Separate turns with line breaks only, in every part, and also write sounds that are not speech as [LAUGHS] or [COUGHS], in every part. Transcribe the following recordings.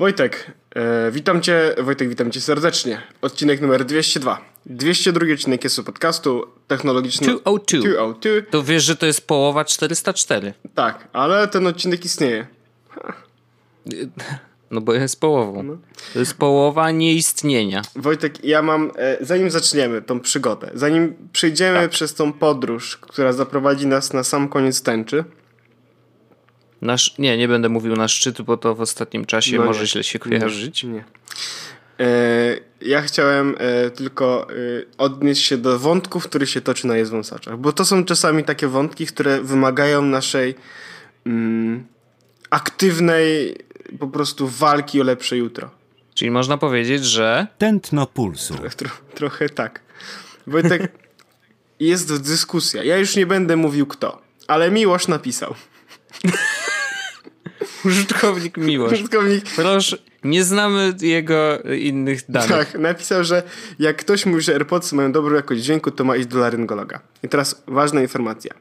Wojtek, e, witam cię, Wojtek, witam cię serdecznie. Odcinek numer 202. 202 odcinek jest podcastu technologiczny
202.
202.
To wiesz, że to jest połowa 404.
Tak, ale ten odcinek istnieje. [LAUGHS]
No bo jest połową. To jest połowa nieistnienia.
Wojtek, ja mam, e, zanim zaczniemy tą przygodę, zanim przejdziemy
Tak.
przez tą podróż, która zaprowadzi nas na sam koniec tęczy,
Nasz, nie, nie będę mówił na szczyt, bo to w ostatnim czasie
No
może
nie.
źle się kojarzyć.
Nie. E, ja chciałem e, tylko e, odnieść się do wątków, który się toczy na jest wąsaczach, bo to są czasami takie wątki, które wymagają naszej mm, aktywnej po prostu walki o lepsze jutro.
Czyli można powiedzieć, że
Tętno pulsu.
Tro, trochę tak. Wojtek, [LAUGHS] jest dyskusja. Ja już nie będę mówił kto, ale Miłosz napisał. [LAUGHS]
użytkownik Miłosz.
Użytkownik
Proszę, nie znamy jego innych danych.
Tak, napisał, że jak ktoś mówi, że AirPodsy mają dobrą jakość dźwięku, to ma iść do laryngologa. I teraz ważna informacja.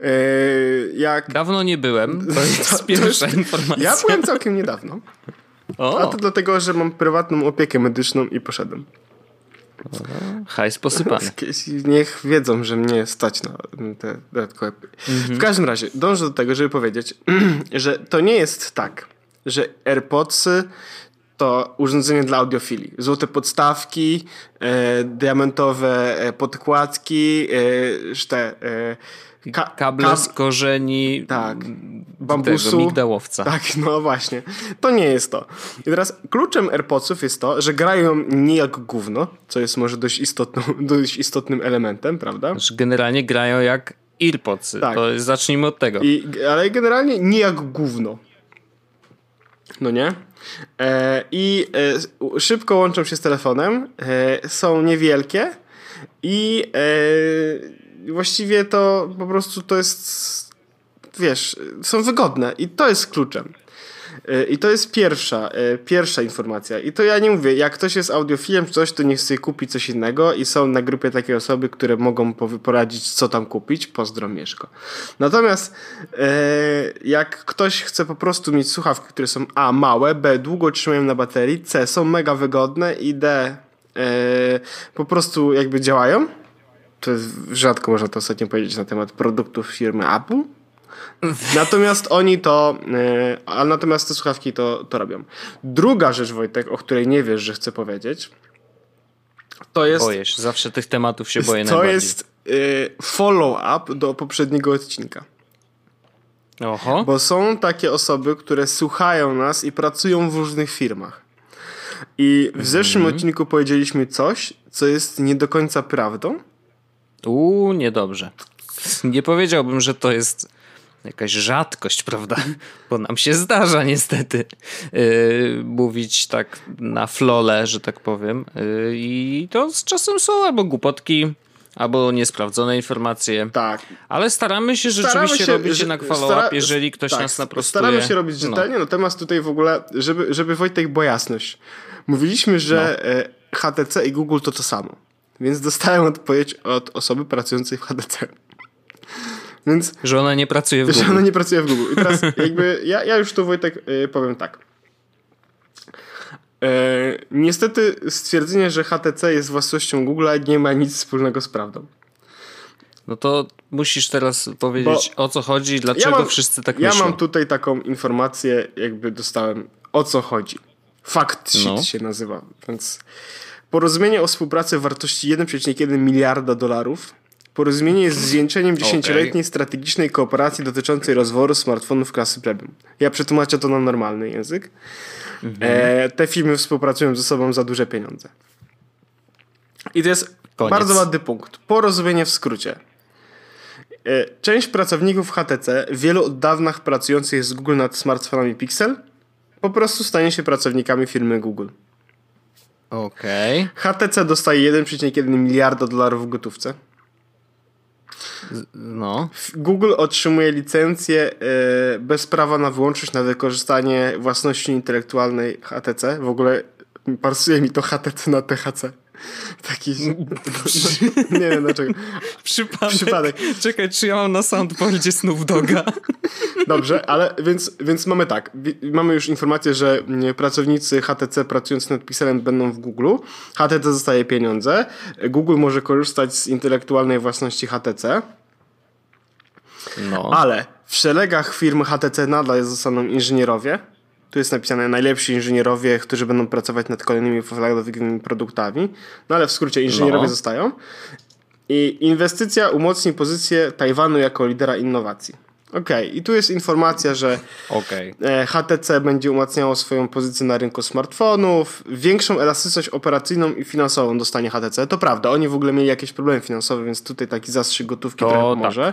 Yy, jak...
Dawno nie byłem, to [LAUGHS] jest
to
pierwsza
jest-
informacja.
Ja byłem całkiem niedawno. A
O,
to dlatego, że mam prywatną opiekę medyczną i poszedłem.
Hajs posypany.
Niech wiedzą, że mnie stać na te dodatkowe. W każdym razie, dążę do tego, żeby powiedzieć, [CLEARS THROAT] że to nie jest tak, że AirPodsy to urządzenie dla audiofilii. Złote podstawki, e, diamentowe e, podkładki, e, te e, ka-
Kable
kab-
z korzeni
tak,
tego,
bambusu.
migdałowca.
Tak, [LAUGHS] no właśnie. To nie jest to. I teraz kluczem AirPodsów jest to, że grają nie jak gówno, co jest może dość, istotną, [LAUGHS] dość istotnym elementem, prawda?
Znaczy, generalnie grają jak earpodsy.
Tak.
To jest, zacznijmy od tego.
I, ale generalnie nie jak gówno. No nie? E, I e, szybko łączą się z telefonem, e, są niewielkie i e, właściwie to po prostu to jest, wiesz, są wygodne i to jest kluczem. E, I to jest pierwsza, e, pierwsza informacja. I to ja nie mówię, jak ktoś jest audiofilem czy coś, to niech sobie kupi coś innego i są na grupie takie osoby, które mogą poradzić, co tam kupić. Pozdro Mieszko. Natomiast e, jak ktoś chce po prostu mieć słuchawki, które są A, małe, B, długo trzymają na baterii, C, są mega wygodne i D, po prostu jakby działają, to jest rzadko można to ostatnio powiedzieć na temat produktów firmy Apple, Natomiast oni to, e, a natomiast te słuchawki to, to robią. Druga rzecz, Wojtek, o której nie wiesz, że chcę powiedzieć, to jest,
Boję się, zawsze tych tematów się boję [LAUGHS]
to jest e, follow-up do poprzedniego odcinka.
Oho,
Bo są takie osoby, które słuchają nas i pracują w różnych firmach. I w zeszłym
Mhm.
odcinku powiedzieliśmy coś, co jest nie do końca prawdą.
Uuu, niedobrze. Nie powiedziałbym, że to jest jakaś rzadkość, prawda? Bo nam się zdarza niestety yy, mówić tak na flole, że tak powiem. Yy, I to z czasem są albo głupotki, albo niesprawdzone informacje.
Tak.
Ale staramy się rzeczywiście robić
że-
jednak follow-up, jeżeli ktoś
tak,
nas naprostuje.
Staramy się robić
No.
rzetelnie, natomiast tutaj w ogóle, żeby, żeby Wojtek była jasność. Mówiliśmy, że
No.
e, HTC i Google to to samo. Więc dostałem odpowiedź od osoby pracującej w HTC. Więc,
Że ona nie pracuje w
że
Google.
ona nie pracuje w Google. I teraz jakby, ja, ja już tu Wojtek e, powiem tak. E, niestety stwierdzenie, że HTC jest własnością Google'a nie ma nic wspólnego z prawdą.
No to musisz teraz powiedzieć o co chodzi dlaczego
mam-
wszyscy tak
ja
myślą.
mam tutaj taką informację, jakby dostałem o co chodzi. Fact sheet
No.
się nazywa, więc porozumienie o współpracy wartości 1,1 miliarda dolarów. Porozumienie jest zwieńczeniem dziesięcioletniej strategicznej kooperacji dotyczącej rozwoju smartfonów klasy premium. Ja przetłumaczę to na normalny język.
Mhm.
E, te firmy współpracują ze sobą za duże pieniądze. I to jest
Koniec.
bardzo ładny punkt. Porozumienie w skrócie. E, Część pracowników HTC, wielu od dawna pracujących z Google nad smartfonami Pixel, po prostu stanie się pracownikami firmy Google.
Okej.
HTC dostaje 1,1 miliarda dolarów w gotówce.
No.
Google otrzymuje licencję e, bez prawa na wyłączność na wykorzystanie własności intelektualnej HTC. W ogóle pasuje mi to HTC na THC. Taki. [LAUGHS] nie wiem dlaczego.
Przypadek. Przypadek. Czekaj, czy ja mam na soundboardzie Snoop Doga?
Dobrze, ale więc, więc mamy tak. Mamy już informację, że pracownicy HTC pracując nad Pixelem będą w Google. HTC dostaje pieniądze. Google może korzystać z intelektualnej własności HTC. No. Ale w szeregach firmy HTC nadal zostaną inżynierowie tu jest napisane najlepsi inżynierowie, którzy będą pracować nad kolejnymi flagowymi produktami. No ale w skrócie inżynierowie no. zostają. I inwestycja umocni pozycję Tajwanu jako lidera innowacji. Okej, okay. i tu jest informacja, że okay. E, HTC będzie umacniało swoją pozycję na rynku smartfonów, większą elastyczność operacyjną i finansową dostanie HTC. To prawda, oni w ogóle mieli jakieś problemy finansowe, więc tutaj taki zastrzyk gotówki to trochę pomoże.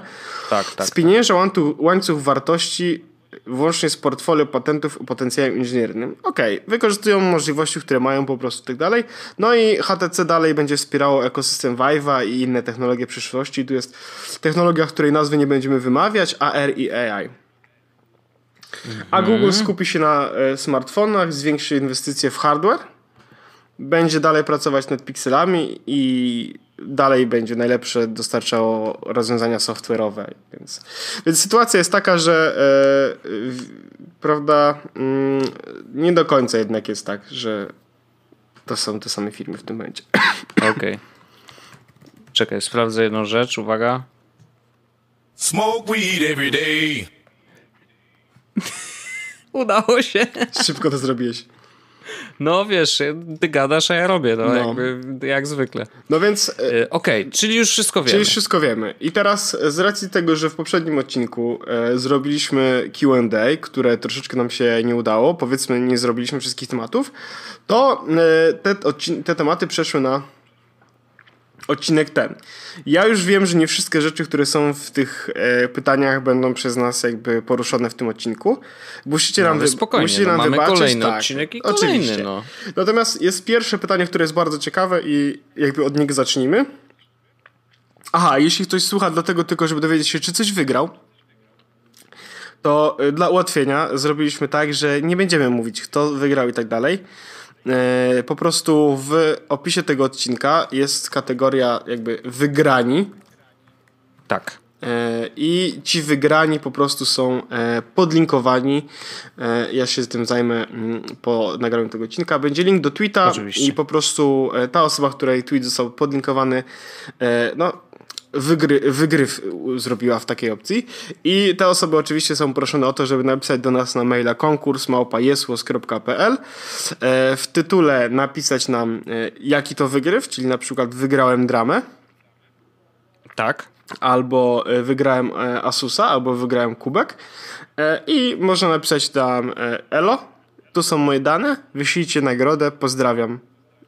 Tak, tak, tak. Spienięża łańcuch, łańcuch wartości włącznie z portfolio patentów o potencjałem inżyniernym. Okej, okay. wykorzystują możliwości, które mają po prostu tak dalej. No i HTC dalej będzie wspierało ekosystem Vive'a i inne technologie przyszłości. Tu jest technologia, której nazwy nie będziemy wymawiać, AR i AI. A mhm. Google skupi się na e, smartfonach, zwiększy inwestycje w hardware, będzie dalej pracować nad pikselami i dalej będzie najlepsze dostarczało rozwiązania software'owe. Więc, więc sytuacja jest taka, że e, prawda, mm, nie do końca jednak jest tak, że to są te same firmy w tym momencie. [COUGHS]
Okej. Okay. Czekaj, sprawdzę jedną rzecz, uwaga. Smoke weed every day. [LAUGHS] Udało się.
Szybko to zrobiłeś.
No wiesz, ty gadasz, a ja robię, no, no. Jakby, jak zwykle.
No więc... E,
e, okej, okay, czyli już wszystko wiemy.
Czyli już wszystko wiemy. I teraz z racji tego, że w poprzednim odcinku e, zrobiliśmy Q&A, które troszeczkę nam się nie udało, powiedzmy nie zrobiliśmy wszystkich tematów, to e, te, te tematy przeszły na odcinek ten. Ja już wiem, że nie wszystkie rzeczy, które są w tych e, pytaniach będą przez nas jakby poruszone w tym odcinku. Musicie no, nam, wy...
spokojnie,
musicie
no,
nam
mamy
wybaczyć.
kolejny tak, odcinek i kolejny. Oczywiście. No.
Natomiast jest pierwsze pytanie, które jest bardzo ciekawe i jakby od niego zacznijmy. Aha, jeśli ktoś słucha dlatego tylko, żeby dowiedzieć się, czy coś wygrał, to e, dla ułatwienia zrobiliśmy tak, że nie będziemy mówić, kto wygrał i tak dalej po prostu w opisie tego odcinka jest kategoria jakby wygrani.
Tak.
E, I ci wygrani po prostu są e, podlinkowani. Ja się tym zajmę mm, po nagraniu tego odcinka. Będzie link do tweeta Oczywiście. i po prostu ta osoba, której tweet został podlinkowany, no wygry, wygryw zrobiła w takiej opcji. I te osoby oczywiście są proszone o to, żeby napisać do nas na maila konkurs małpajesłos.pl e, w tytule napisać nam e, jaki to wygryw, czyli na przykład wygrałem dramę.
Tak.
Albo e, wygrałem Asusa, albo wygrałem kubek. I można napisać tam Elo, tu są moje dane, wyślijcie nagrodę, pozdrawiam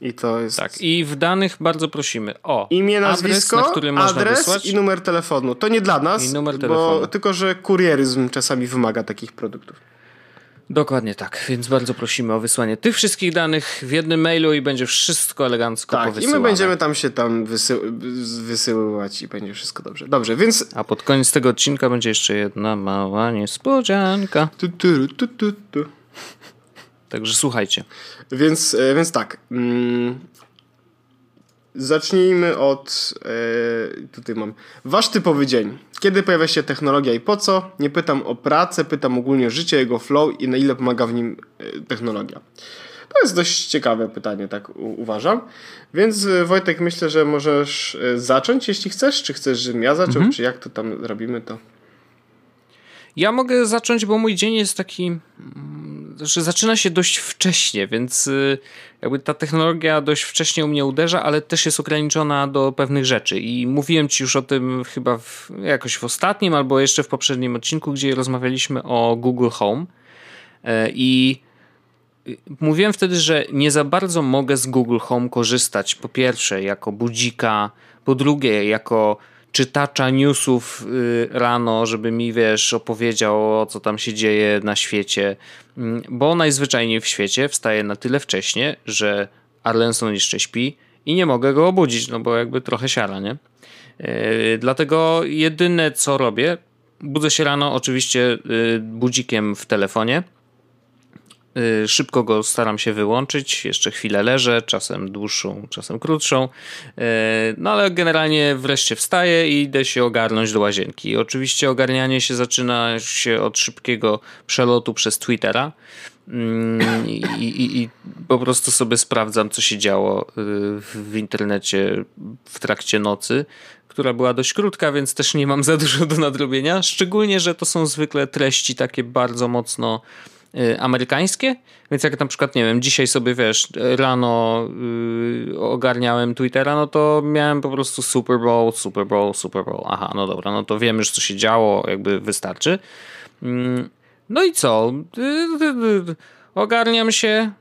i to jest.
Tak, i w danych bardzo prosimy o
imię, nazwisko, adres, który adres wysłać. i numer telefonu. To nie dla nas, I numer telefonu. bo tylko że kurieryzm czasami wymaga takich produktów.
Dokładnie tak, więc bardzo prosimy o wysłanie tych wszystkich danych w jednym mailu i będzie wszystko elegancko
tak,
powysyłane.
i my będziemy tam się tam wysy wysyływać i będzie wszystko dobrze. Dobrze, więc...
A pod koniec tego odcinka będzie jeszcze jedna mała niespodzianka. Tu, tu, tu, tu, tu. Także słuchajcie.
Więc, e, więc tak. Mm, zacznijmy od. E, tutaj mam. Wasz typowy dzień. Kiedy pojawia się technologia i po co? Nie pytam o pracę, pytam ogólnie o życie, jego flow i na ile pomaga w nim e, technologia. To jest dość ciekawe pytanie, tak uważam. Więc Wojtek, myślę, że możesz zacząć, jeśli chcesz. Czy chcesz, żebym ja zaczął, mhm. czy jak to tam robimy to?
Ja mogę zacząć, bo mój dzień jest taki, mm, że zaczyna się dość wcześnie, więc y, jakby ta technologia dość wcześnie u mnie uderza, ale też jest ograniczona do pewnych rzeczy. I mówiłem ci już o tym chyba w, jakoś w ostatnim albo jeszcze w poprzednim odcinku, gdzie rozmawialiśmy o Google Home. E, I y, mówiłem wtedy, że nie za bardzo mogę z Google Home korzystać. Po pierwsze, jako budzika, po drugie, jako czytacza newsów y, rano, żeby mi, wiesz, opowiedział o co tam się dzieje na świecie, mm, bo najzwyczajniej w świecie wstaje na tyle wcześnie, że Arlenson jeszcze śpi i nie mogę go obudzić, no bo jakby trochę siara, nie? Y, dlatego jedyne co robię, budzę się rano oczywiście y, budzikiem w telefonie, szybko go staram się wyłączyć, jeszcze chwilę leżę, czasem dłuższą, czasem krótszą, y, no ale generalnie wreszcie wstaję i idę się ogarnąć do łazienki. Oczywiście ogarnianie się zaczyna się od szybkiego przelotu przez Twittera, mm, i, i, i, po prostu sobie sprawdzam, co się działo w internecie w trakcie nocy która była dość krótka, więc też nie mam za dużo do nadrobienia. Szczególnie, że to są zwykle treści takie bardzo mocno y, amerykańskie, więc jak na przykład, nie wiem, dzisiaj sobie, wiesz, rano y, ogarniałem Twittera, no to miałem po prostu Super Bowl, Super Bowl, Super Bowl. Aha, no dobra, no to wiem już, co się działo, jakby wystarczy. Mm, no i co? Y, ogarniam się,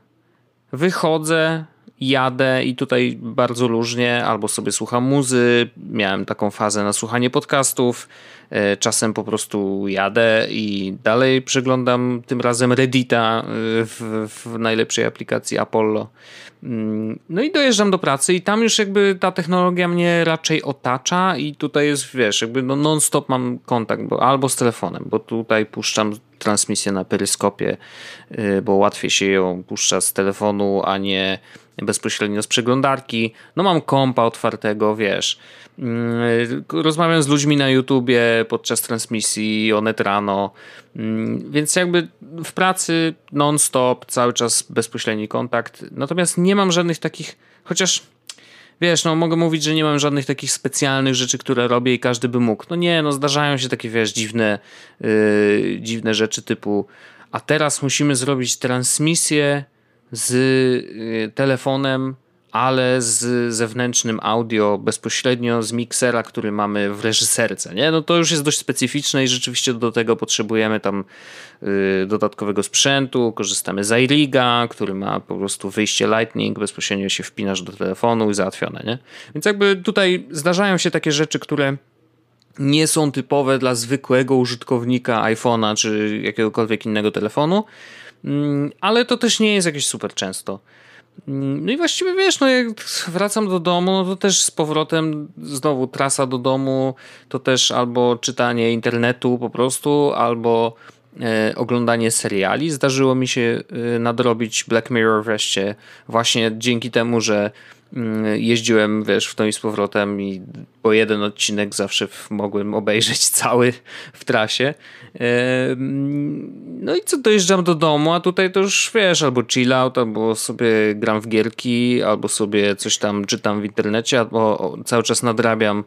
wychodzę, jadę i tutaj bardzo różnie, albo sobie słucham muzy, miałem taką fazę na słuchanie podcastów, e, czasem po prostu jadę i dalej przeglądam tym razem Reddita e, w, w najlepszej aplikacji Apollo. Mm, no i dojeżdżam do pracy i tam już jakby ta technologia mnie raczej otacza i tutaj jest, wiesz, jakby no non-stop mam kontakt, bo albo z telefonem, bo tutaj puszczam transmisję na peryskopie, e, bo łatwiej się ją puszcza z telefonu, a nie bezpośrednio z przeglądarki. No mam kompa otwartego, wiesz. Mm, rozmawiam z ludźmi na YouTubie podczas transmisji, onet rano, mm, więc jakby w pracy non-stop, cały czas bezpośredni kontakt. Natomiast nie mam żadnych takich, chociaż wiesz, no mogę mówić, że nie mam żadnych takich specjalnych rzeczy, które robię i każdy by mógł. No nie, no zdarzają się takie, wiesz, dziwne, yy, dziwne rzeczy typu a teraz musimy zrobić transmisję z y, telefonem, ale z zewnętrznym audio bezpośrednio z miksera, który mamy w reżyserce. Nie? No to już jest dość specyficzne i rzeczywiście do tego potrzebujemy tam y, dodatkowego sprzętu. Korzystamy z iRiga, który ma po prostu wyjście Lightning, bezpośrednio się wpinasz do telefonu i załatwione. Nie? Więc jakby tutaj zdarzają się takie rzeczy, które nie są typowe dla zwykłego użytkownika iPhone'a czy jakiegokolwiek innego telefonu, ale to też nie jest jakieś super często. Mm, no i właściwie wiesz, no jak wracam do domu, no to też z powrotem znowu trasa do domu, to też albo czytanie internetu po prostu, albo e, oglądanie seriali. Zdarzyło mi się e, nadrobić Black Mirror wreszcie właśnie dzięki temu, że Mm, jeździłem, wiesz, w to i z powrotem i po jeden odcinek zawsze mogłem obejrzeć [LAUGHS] cały w trasie. No i co, dojeżdżam do domu, a tutaj to już, wiesz, albo chill out, albo sobie gram w gierki, albo sobie coś tam czytam w internecie, albo cały czas nadrabiam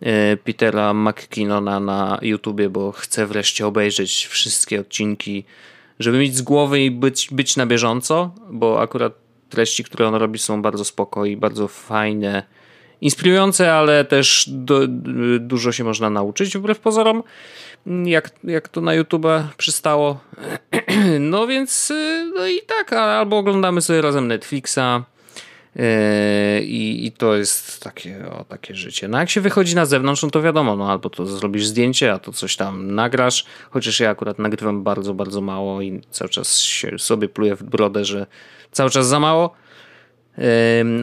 e, Petera McKinnona na YouTubie, bo chcę wreszcie obejrzeć wszystkie odcinki, żeby mieć z głowy i być, być na bieżąco, bo akurat treści, które on robi są bardzo spoko i bardzo fajne, inspirujące, ale też do, dużo się można nauczyć wbrew pozorom, jak, jak to na YouTube przystało. [CLEARS THROAT] No więc no i tak, albo oglądamy sobie razem Netflixa, Yy, I, I, to jest takie, o, takie życie. No jak się wychodzi na zewnątrz, no to wiadomo, no albo to zrobisz zdjęcie, a to coś tam nagrasz, chociaż ja akurat nagrywam bardzo, bardzo mało i cały czas sobie pluję w brodę, że cały czas za mało,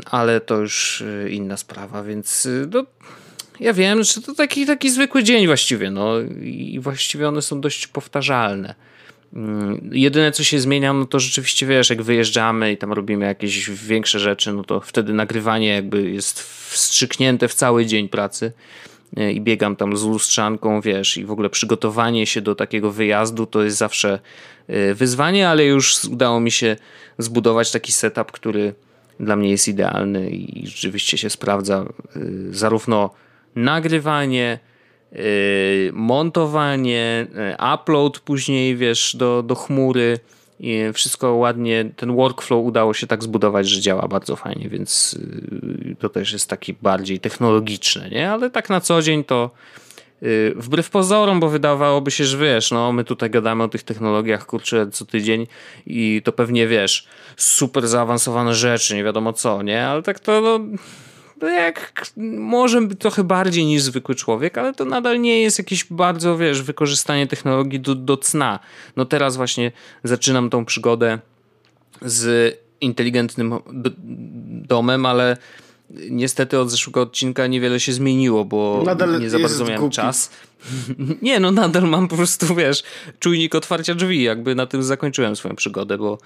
ale to już y, inna sprawa, więc y, no, ja wiem, że to taki, taki zwykły dzień właściwie, no i właściwie one są dość powtarzalne. Mm, jedyne co się zmienia, no to rzeczywiście wiesz, jak wyjeżdżamy i tam robimy jakieś większe rzeczy, no to wtedy nagrywanie jakby jest wstrzyknięte w cały dzień pracy i biegam tam z lustrzanką, wiesz, i w ogóle przygotowanie się do takiego wyjazdu to jest zawsze wyzwanie, ale już udało mi się zbudować taki setup, który dla mnie jest idealny i rzeczywiście się sprawdza y, zarówno nagrywanie, y, montowanie, y, upload później, wiesz, do, do chmury. I wszystko ładnie, ten workflow udało się tak zbudować, że działa bardzo fajnie, więc to też jest taki bardziej technologiczny, nie? Ale tak na co dzień to Y, wbrew pozorom, bo wydawałoby się, że wiesz, no my tutaj gadamy o tych technologiach, kurczę, co tydzień i to pewnie, wiesz, super zaawansowane rzeczy, nie wiadomo co, nie? Ale tak to, no jak, może trochę bardziej niż zwykły człowiek, ale to nadal nie jest jakieś bardzo, wiesz, wykorzystanie technologii do, do cna. No teraz właśnie zaczynam tą przygodę z inteligentnym domem, ale niestety od zeszłego odcinka niewiele się zmieniło, bo nadal nie za bardzo miałem głupi. czas. [LAUGHS] nie, no nadal mam po prostu, wiesz, czujnik otwarcia drzwi, jakby na tym zakończyłem swoją przygodę, bo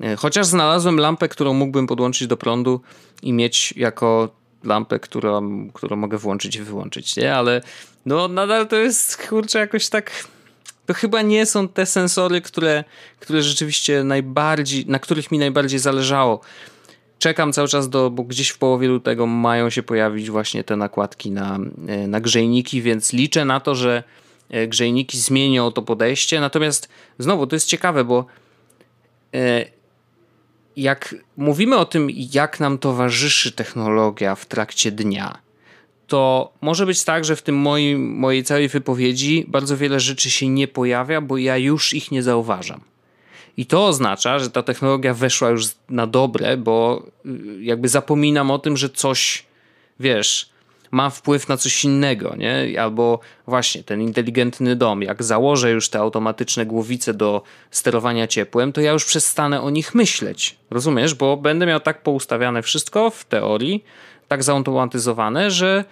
e, chociaż znalazłem lampę, którą mógłbym podłączyć do prądu i mieć jako lampę, którą, którą mogę włączyć i wyłączyć, nie? Ale no nadal to jest, kurczę, jakoś tak to chyba nie są te sensory, które, które rzeczywiście najbardziej, na których mi najbardziej zależało. Czekam cały czas do, bo gdzieś w połowie lutego mają się pojawić właśnie te nakładki na, e, na grzejniki, więc liczę na to, że e, grzejniki zmienią to podejście. Natomiast znowu to jest ciekawe, bo e, jak mówimy o tym, jak nam towarzyszy technologia w trakcie dnia, to może być tak, że w tym moim, mojej całej wypowiedzi bardzo wiele rzeczy się nie pojawia, bo ja już ich nie zauważam. I to oznacza, że ta technologia weszła już na dobre, bo y, jakby zapominam o tym, że coś, wiesz, ma wpływ na coś innego, nie? Albo właśnie ten inteligentny dom, jak założę już te automatyczne głowice do sterowania ciepłem, to ja już przestanę o nich myśleć. Rozumiesz? Bo będę miał tak poustawiane wszystko w teorii, tak zautomatyzowane, że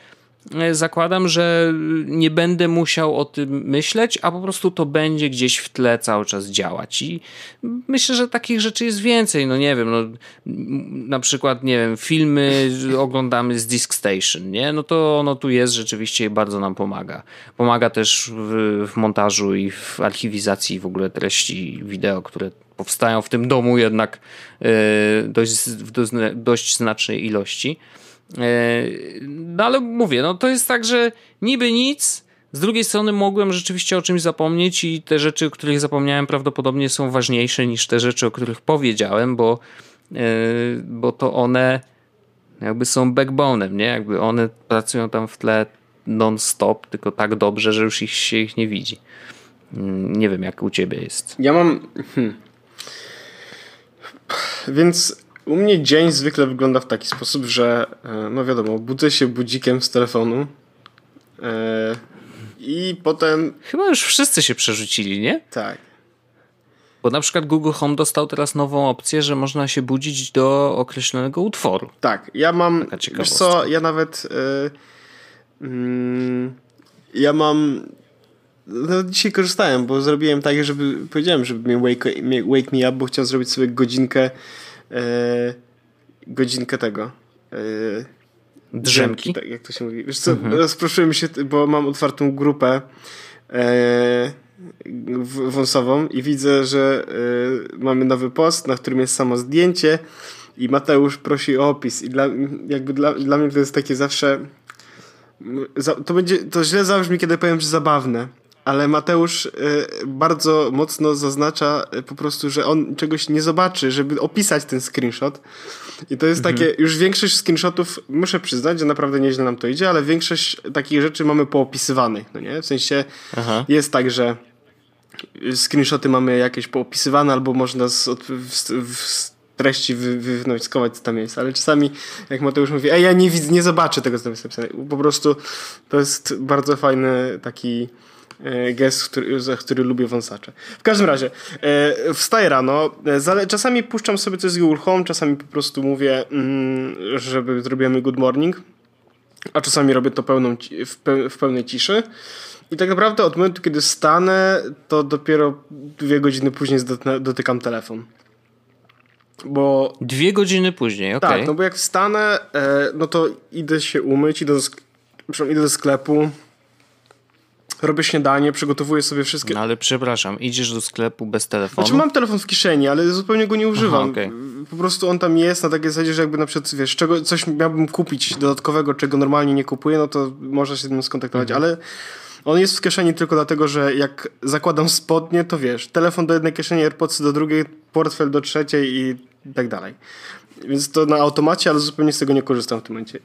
zakładam, że nie będę musiał o tym myśleć, a po prostu to będzie gdzieś w tle cały czas działać. I myślę, że takich rzeczy jest więcej. No nie wiem, no, na przykład, nie wiem, filmy oglądamy z Disk Station, nie? No to ono tu jest rzeczywiście i bardzo nam pomaga. Pomaga też w, w montażu i w archiwizacji w ogóle treści wideo, które powstają w tym domu jednak e, dość, w dość znacznej ilości. E, no ale mówię, no to jest tak, że niby nic, z drugiej strony mogłem rzeczywiście o czymś zapomnieć i te rzeczy, o których zapomniałem prawdopodobnie są ważniejsze niż te rzeczy, o których powiedziałem, bo, e, bo to one jakby są backbone'em, nie? Jakby one pracują tam w tle non-stop, tylko tak dobrze, że już ich, się ich nie widzi. Mm, nie wiem, jak u ciebie jest.
Ja mam... Hmm. Więc u mnie dzień zwykle wygląda w taki sposób, że e, no wiadomo, budzę się budzikiem z telefonu e, i potem...
Chyba już wszyscy się przerzucili, nie?
Tak.
Bo na przykład Google Home dostał teraz nową opcję, że można się budzić do określonego utworu.
Tak, ja mam... Wiesz co, ja nawet... Yy, yy, ja mam no, dzisiaj korzystałem, bo zrobiłem tak, żeby powiedziałem, żeby mnie wake, wake me up, bo chciałem zrobić sobie godzinkę godzinkę tego. E,
drzemki.
Tak, jak to się mówi. Wiesz co, mhm. rozproszyłem się, bo mam otwartą grupę e, wąsową i widzę, że e, mamy nowy post, na którym jest samo zdjęcie i Mateusz prosi o opis i dla, jakby dla, dla mnie to jest takie zawsze to będzie, to źle zabrzmi, kiedy powiem, że zabawne, ale Mateusz y, bardzo mocno zaznacza y, po prostu, że on czegoś nie zobaczy, żeby opisać ten screenshot. I to jest mhm. takie, już większość screenshotów, muszę przyznać, że naprawdę nieźle nam to idzie, ale większość takich rzeczy mamy poopisywanych, no nie? W sensie Aha. jest tak, że screenshoty mamy jakieś poopisywane, albo można z, w, w treści wy, wywnioskować, co tam jest, ale czasami, jak Mateusz mówi, ej, ja nie widzę, nie zobaczę tego, co tam jest napisane. Po prostu to jest bardzo fajny taki gest, który, za który lubię wąsacze. W każdym razie, e, wstaję rano, e, czasami puszczam sobie coś z Google Home, czasami po prostu mówię, mm, żeby zrobimy good morning, a czasami robię to pełną, w, pełnej ciszy. I tak naprawdę od momentu, kiedy stanę, to dopiero dwie godziny później dotykam telefon. Bo...
Dwie godziny później, okej. Okay.
Tak, no bo jak wstanę, no to idę się umyć, idę do, idę do sklepu, robię śniadanie, przygotowuję sobie wszystkie...
No ale przepraszam, idziesz do sklepu bez telefonu?
Znaczy mam telefon w kieszeni, ale zupełnie go nie używam. Aha, okay. Po prostu on tam jest na takiej zasadzie, że jakby na przykład, wiesz, czego, coś miałbym kupić dodatkowego, czego normalnie nie kupuję, no to można się z tym skontaktować, mhm. ale on jest w kieszeni tylko dlatego, że jak zakładam spodnie, to wiesz, telefon do jednej kieszeni, AirPodsy do drugiej, portfel do trzeciej i tak dalej. Więc to na automacie, ale zupełnie z tego nie korzystam w tym momencie.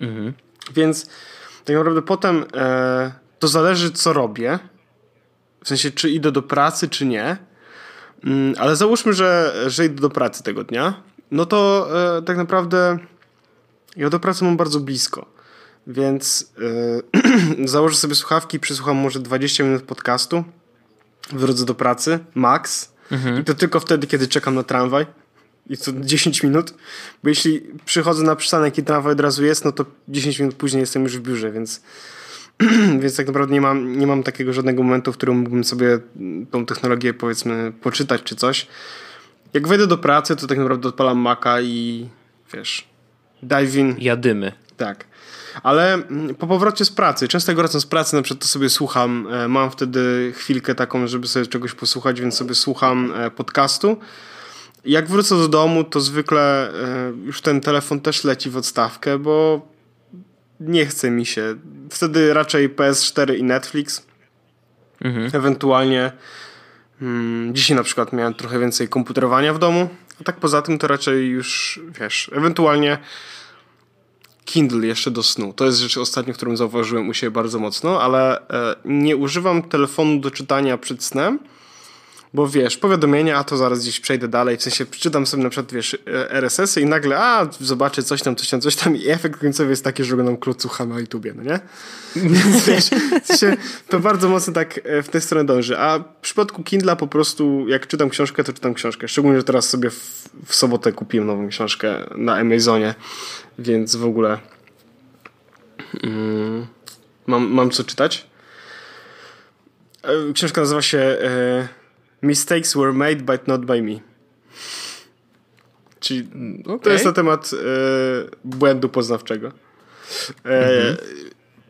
Mhm. [CLEARS THROAT] Więc tak naprawdę potem... E, to zależy, co robię. W sensie, czy idę do pracy, czy nie. Mm, ale załóżmy, że, że idę do pracy tego dnia. No to e, tak naprawdę ja do pracy mam bardzo blisko. Więc e, [CLEARS THROAT] założę sobie słuchawki, przesłucham może 20 minut podcastu. Wrócę do pracy, max. Mhm. I to tylko wtedy, kiedy czekam na tramwaj. i co 10 minut, bo jeśli przychodzę na przystanek i tramwaj od razu jest, no to 10 minut później jestem już w biurze, więc, [CLEARS THROAT] więc tak naprawdę nie mam, nie mam takiego żadnego momentu, w którym mógłbym sobie tą technologię powiedzmy poczytać czy coś. Jak wejdę do pracy, to tak naprawdę odpalam Maca i wiesz, dive in.
Jadymy.
Tak. Ale mm, po powrocie z pracy, często jak wracam z pracy, na przykład to sobie słucham, e, mam wtedy chwilkę taką, żeby sobie czegoś posłuchać, więc sobie słucham e, podcastu. Jak wrócę do domu, to zwykle e, już ten telefon też leci w odstawkę, bo nie chce mi się. Wtedy raczej PS4 i Netflix. Mhm. Ewentualnie hmm, dzisiaj na przykład miałem trochę więcej komputerowania w domu, a tak poza tym to raczej już, wiesz, ewentualnie Kindle jeszcze do snu. To jest rzecz ostatnio, którą zauważyłem u siebie bardzo mocno, ale e, nie używam telefonu do czytania przed snem, bo wiesz, powiadomienia, a to zaraz gdzieś przejdę dalej, w sensie przeczytam sobie na przykład, wiesz, e, RSS-y i nagle, a, zobaczę coś tam, coś tam, coś tam i efekt końcowy jest taki, że oglądam klocucha na YouTubie, no nie? [LAUGHS] Więc wiesz, w sensie, to bardzo mocno tak e, w tę stronę dąży, a w przypadku Kindla po prostu, jak czytam książkę, to czytam książkę, szczególnie, że teraz sobie w, w sobotę kupiłem nową książkę na Amazonie, więc w ogóle mm, mam, mam co czytać. E, książka nazywa się e, Mistakes were made, but not by me. Czyli okay. to jest na temat e, błędu poznawczego. E, mhm.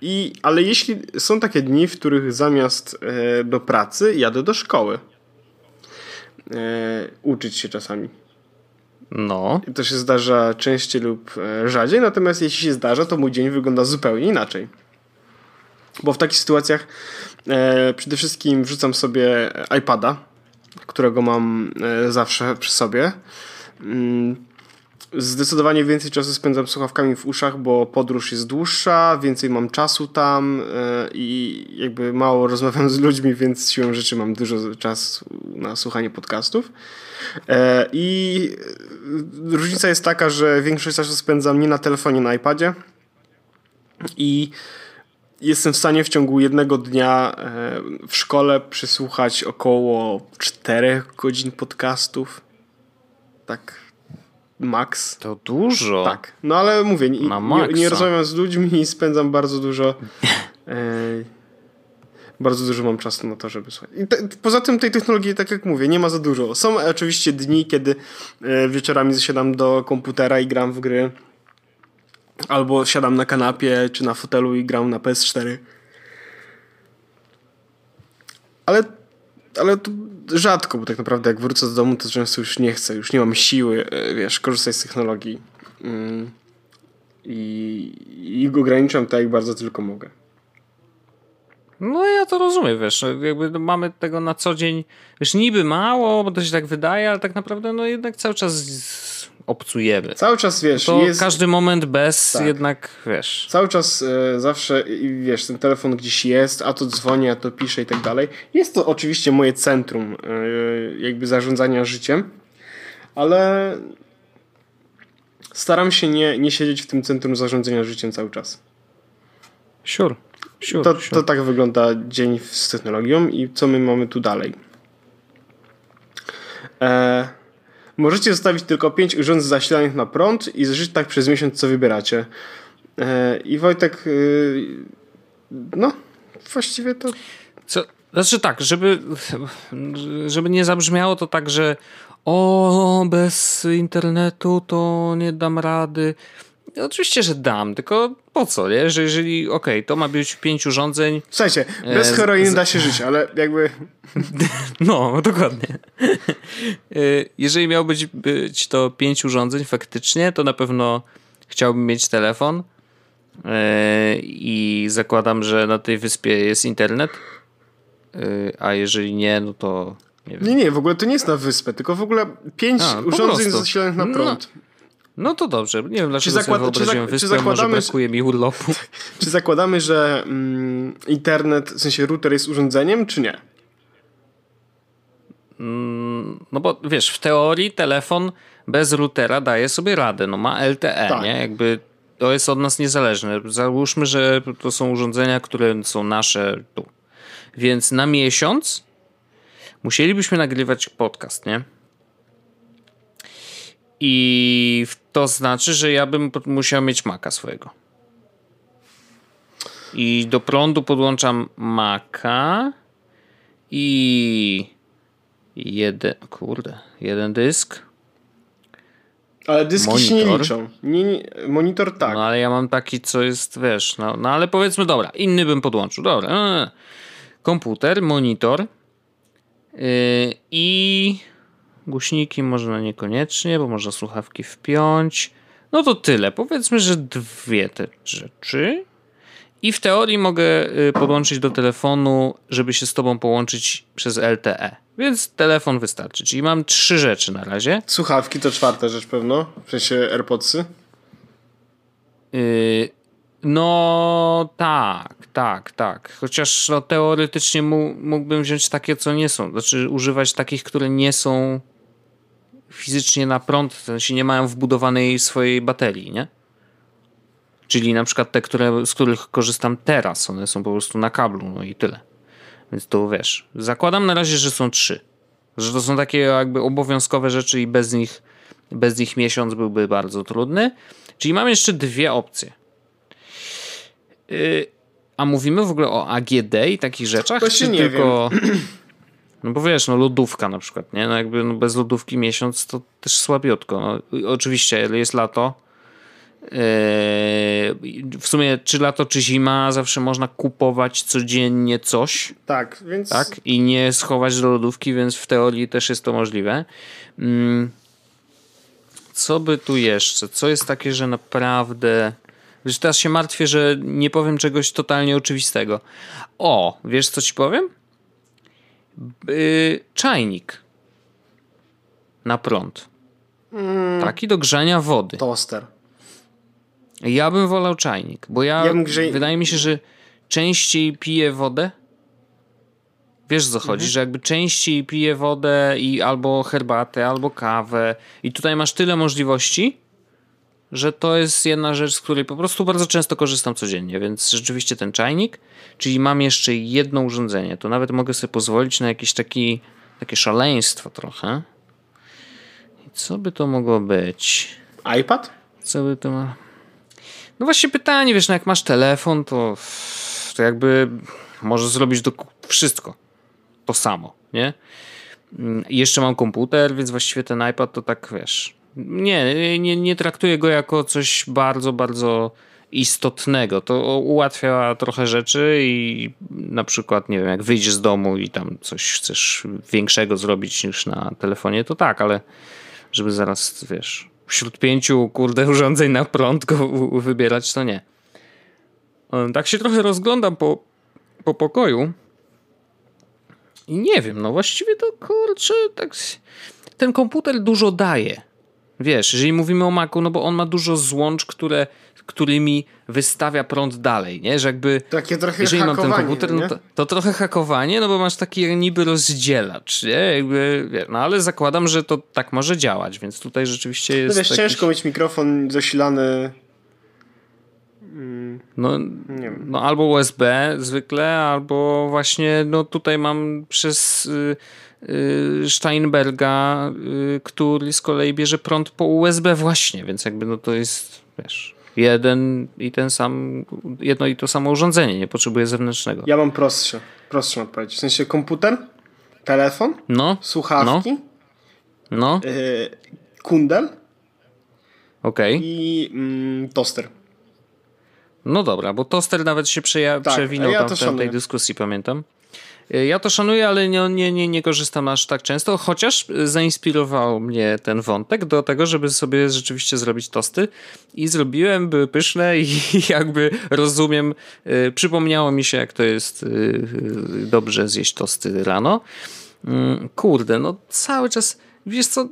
I, ale jeśli są takie dni, w których zamiast e, do pracy jadę do szkoły, e, uczyć się czasami.
No.
To się zdarza częściej lub e, rzadziej, natomiast jeśli się zdarza, to mój dzień wygląda zupełnie inaczej. Bo w takich sytuacjach e, przede wszystkim wrzucam sobie iPada, którego mam e, zawsze przy sobie. Mm, zdecydowanie więcej czasu spędzam słuchawkami w uszach, bo podróż jest dłuższa, więcej mam czasu tam e, i jakby mało rozmawiam z ludźmi, więc siłą rzeczy mam dużo czasu na słuchanie podcastów. E, I różnica jest taka, że większość czasu spędzam nie na telefonie, na iPadzie i jestem w stanie w ciągu jednego dnia e, w szkole przysłuchać około 4 godzin podcastów. Tak, max.
To dużo.
Tak, no ale mówię, nie, nie, nie rozmawiam z ludźmi i [LAUGHS] spędzam bardzo dużo. [LAUGHS] E, bardzo dużo mam czasu na to, żeby słuchać. Te, poza tym tej technologii, tak jak mówię, nie ma za dużo. Są oczywiście dni, kiedy e, wieczorami zasiadam do komputera i gram w gry. Albo siadam na kanapie czy na fotelu i gram na PS4. Ale, ale to rzadko, bo tak naprawdę jak wrócę do domu, to często już nie chcę, już nie mam siły, e, wiesz, korzystać z technologii. Mm. I, I ograniczam tak, jak bardzo tylko mogę.
No ja to rozumiem, wiesz, no, jakby mamy tego na co dzień, wiesz, niby mało, bo to się tak wydaje, ale tak naprawdę no jednak cały czas obcujemy.
Cały czas, wiesz,
to jest... każdy moment bez tak. jednak, wiesz.
Cały czas e, zawsze, wiesz, ten telefon gdzieś jest, a to dzwoni, a to pisze i tak dalej. Jest to oczywiście moje centrum e, jakby zarządzania życiem, ale staram się nie, nie siedzieć w tym centrum zarządzania życiem cały czas.
Sure. Sure,
to,
sure.
to tak wygląda dzień z technologią i co my mamy tu dalej. E, możecie zostawić tylko 5 urządzeń zasilanych na prąd i żyć tak przez miesiąc, co wybieracie. E, I Wojtek, y, no, właściwie to...
Co? Znaczy tak, żeby, żeby nie zabrzmiało to tak, że o, bez internetu to nie dam rady. Oczywiście, że dam, tylko po co, nie? Że jeżeli, okej, okay, to ma być pięć urządzeń.
Słuchajcie, bez e, heroiny z... da się żyć, ale jakby... [LAUGHS]
No, dokładnie. E, jeżeli miał być, być to pięć urządzeń faktycznie, to na pewno chciałbym mieć telefon e, i zakładam, że na tej wyspie jest internet, a jeżeli nie, no to nie wiem.
Nie, nie, w ogóle to nie jest na wyspę, tylko w ogóle pięć a, urządzeń zasilanych na prąd. No.
No to dobrze. Nie wiem, dlaczego czy, zakład, sobie czy, wyspę, czy zakładamy, może brakuje mi urlopu. [LAUGHS]
Czy zakładamy, że mm, internet, w sensie router jest urządzeniem, czy nie?
Mm, no bo wiesz, w teorii telefon bez routera daje sobie radę. No ma LTE, tak. nie? Jakby to jest od nas niezależne. Załóżmy, że to są urządzenia, które są nasze tu. Więc na miesiąc musielibyśmy nagrywać podcast, nie? I to znaczy, że ja bym musiał mieć maka swojego. I do prądu podłączam maka i jeden, kurde, jeden dysk.
Ale dyski monitor. się nie liczą. Nie, nie, monitor tak.
No ale ja mam taki, co jest, wiesz, no, no ale powiedzmy, dobra, inny bym podłączył, dobra. Komputer, monitor yy, i głośniki można niekoniecznie, bo można słuchawki wpiąć. No to tyle. Powiedzmy, że dwie te rzeczy. I w teorii mogę y, podłączyć do telefonu, żeby się z tobą połączyć przez LTE. Więc telefon wystarczy. Czyli mam trzy rzeczy na razie.
Słuchawki to czwarta rzecz pewno, w sensie AirPodsy.
Yy, no tak, tak, tak. Chociaż no, teoretycznie mógłbym wziąć takie, co nie są. Znaczy używać takich, które nie są fizycznie na prąd, w sensie nie mają wbudowanej swojej baterii, nie? Czyli na przykład te, które, z których korzystam teraz, one są po prostu na kablu, no i tyle. Więc to wiesz, zakładam na razie, że są trzy. Że to są takie jakby obowiązkowe rzeczy i bez nich, bez nich miesiąc byłby bardzo trudny. Czyli mam jeszcze dwie opcje. Yy, a mówimy w ogóle o AGD i takich rzeczach?
Czy nie tylko... wiem. [CLEARS THROAT]
No bo wiesz, no lodówka na przykład, nie? No jakby no bez lodówki miesiąc to też słabiutko. No, oczywiście, jest lato, Yy, w sumie czy lato, czy zima, zawsze można kupować codziennie coś.
Tak, więc.
Tak, i nie schować do lodówki, więc w teorii też jest to możliwe. Mm, co by tu jeszcze? Co jest takie, że naprawdę. Wiesz, teraz się martwię, że nie powiem czegoś totalnie oczywistego. O, wiesz co ci powiem? Yy, czajnik na prąd. Mm. Taki do grzania wody.
Toster.
Ja bym wolał czajnik, bo ja, ja grze... wydaje mi się, że częściej piję wodę. Wiesz co chodzi, mhm. że jakby częściej piję wodę i albo herbatę, albo kawę i tutaj masz tyle możliwości, że to jest jedna rzecz, z której po prostu bardzo często korzystam codziennie, więc rzeczywiście ten czajnik, czyli mam jeszcze jedno urządzenie, to nawet mogę sobie pozwolić na jakieś taki, takie szaleństwo trochę. I co by to mogło być?
iPad?
Co by to ma... No właśnie pytanie, wiesz, no jak masz telefon, to, to jakby możesz zrobić do, wszystko to samo, nie? Mm, I jeszcze mam komputer, więc właściwie ten iPad to tak, wiesz, nie, nie, nie traktuję go jako coś bardzo, bardzo istotnego. To ułatwia trochę rzeczy i na przykład, nie wiem, jak wyjdziesz z domu i tam coś chcesz większego zrobić niż na telefonie, to tak, ale żeby zaraz, wiesz, wśród pięciu, kurde, [LAUGHS] urządzeń na prąd go wybierać, to nie. Tak się trochę rozglądam po, po pokoju i nie wiem, no właściwie to kurczę, tak ten komputer dużo daje. Wiesz, jeżeli mówimy o Macu, no bo on ma dużo złącz, które którymi wystawia prąd dalej, nie? Że jakby...
Takie trochę Jeżeli mam ten komputer,
no to, to, trochę hakowanie, no bo masz taki niby rozdzielacz, nie? Jakby, no ale zakładam, że to tak może działać, więc tutaj rzeczywiście jest...
No wiesz, ciężko mieć mikrofon zasilany...
Mm, no, no albo USB zwykle, albo właśnie no tutaj mam przez... Y, y, Steinberga, y, który z kolei bierze prąd po USB właśnie, więc jakby no to jest, wiesz, jeden i ten sam, jedno i to samo urządzenie, nie potrzebuje zewnętrznego.
Ja mam prostsze, prostszą odpowiedź. W sensie komputer, telefon,
no,
słuchawki,
no, no.
Yy, kundel
okay.
i mm, toster.
No dobra, bo toster nawet się przeja- tak, przewinął ja tam w tej dyskusji, pamiętam. E, ja to szanuję, ale nie, nie, nie, nie korzystam aż tak często, chociaż zainspirował mnie ten wątek do tego, żeby sobie rzeczywiście zrobić tosty i zrobiłem, były pyszne i [LAUGHS] jakby rozumiem, e, przypomniało mi się jak to jest e, dobrze zjeść tosty rano. Mm, kurde, no cały czas, wiesz co,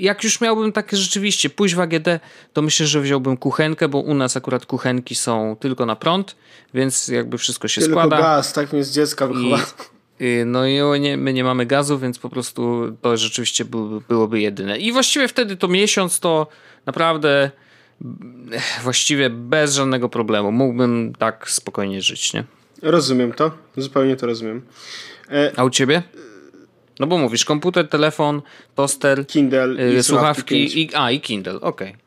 jak już miałbym takie rzeczywiście pójść w AGD, to myślę, że wziąłbym kuchenkę, bo u nas akurat kuchenki są tylko na prąd, więc jakby wszystko się
tylko
składa.
Tylko gaz, tak mi z dziecka
I, no i nie, my nie mamy gazu, więc po prostu to rzeczywiście by, byłoby jedyne. I właściwie wtedy to miesiąc to naprawdę właściwie bez żadnego problemu. Mógłbym tak spokojnie żyć, nie?
Rozumiem to, zupełnie to rozumiem.
E... A u ciebie? No bo mówisz, komputer, telefon, toster,
Kindle
i słuchawki, i, a i Kindle, okej. Okay.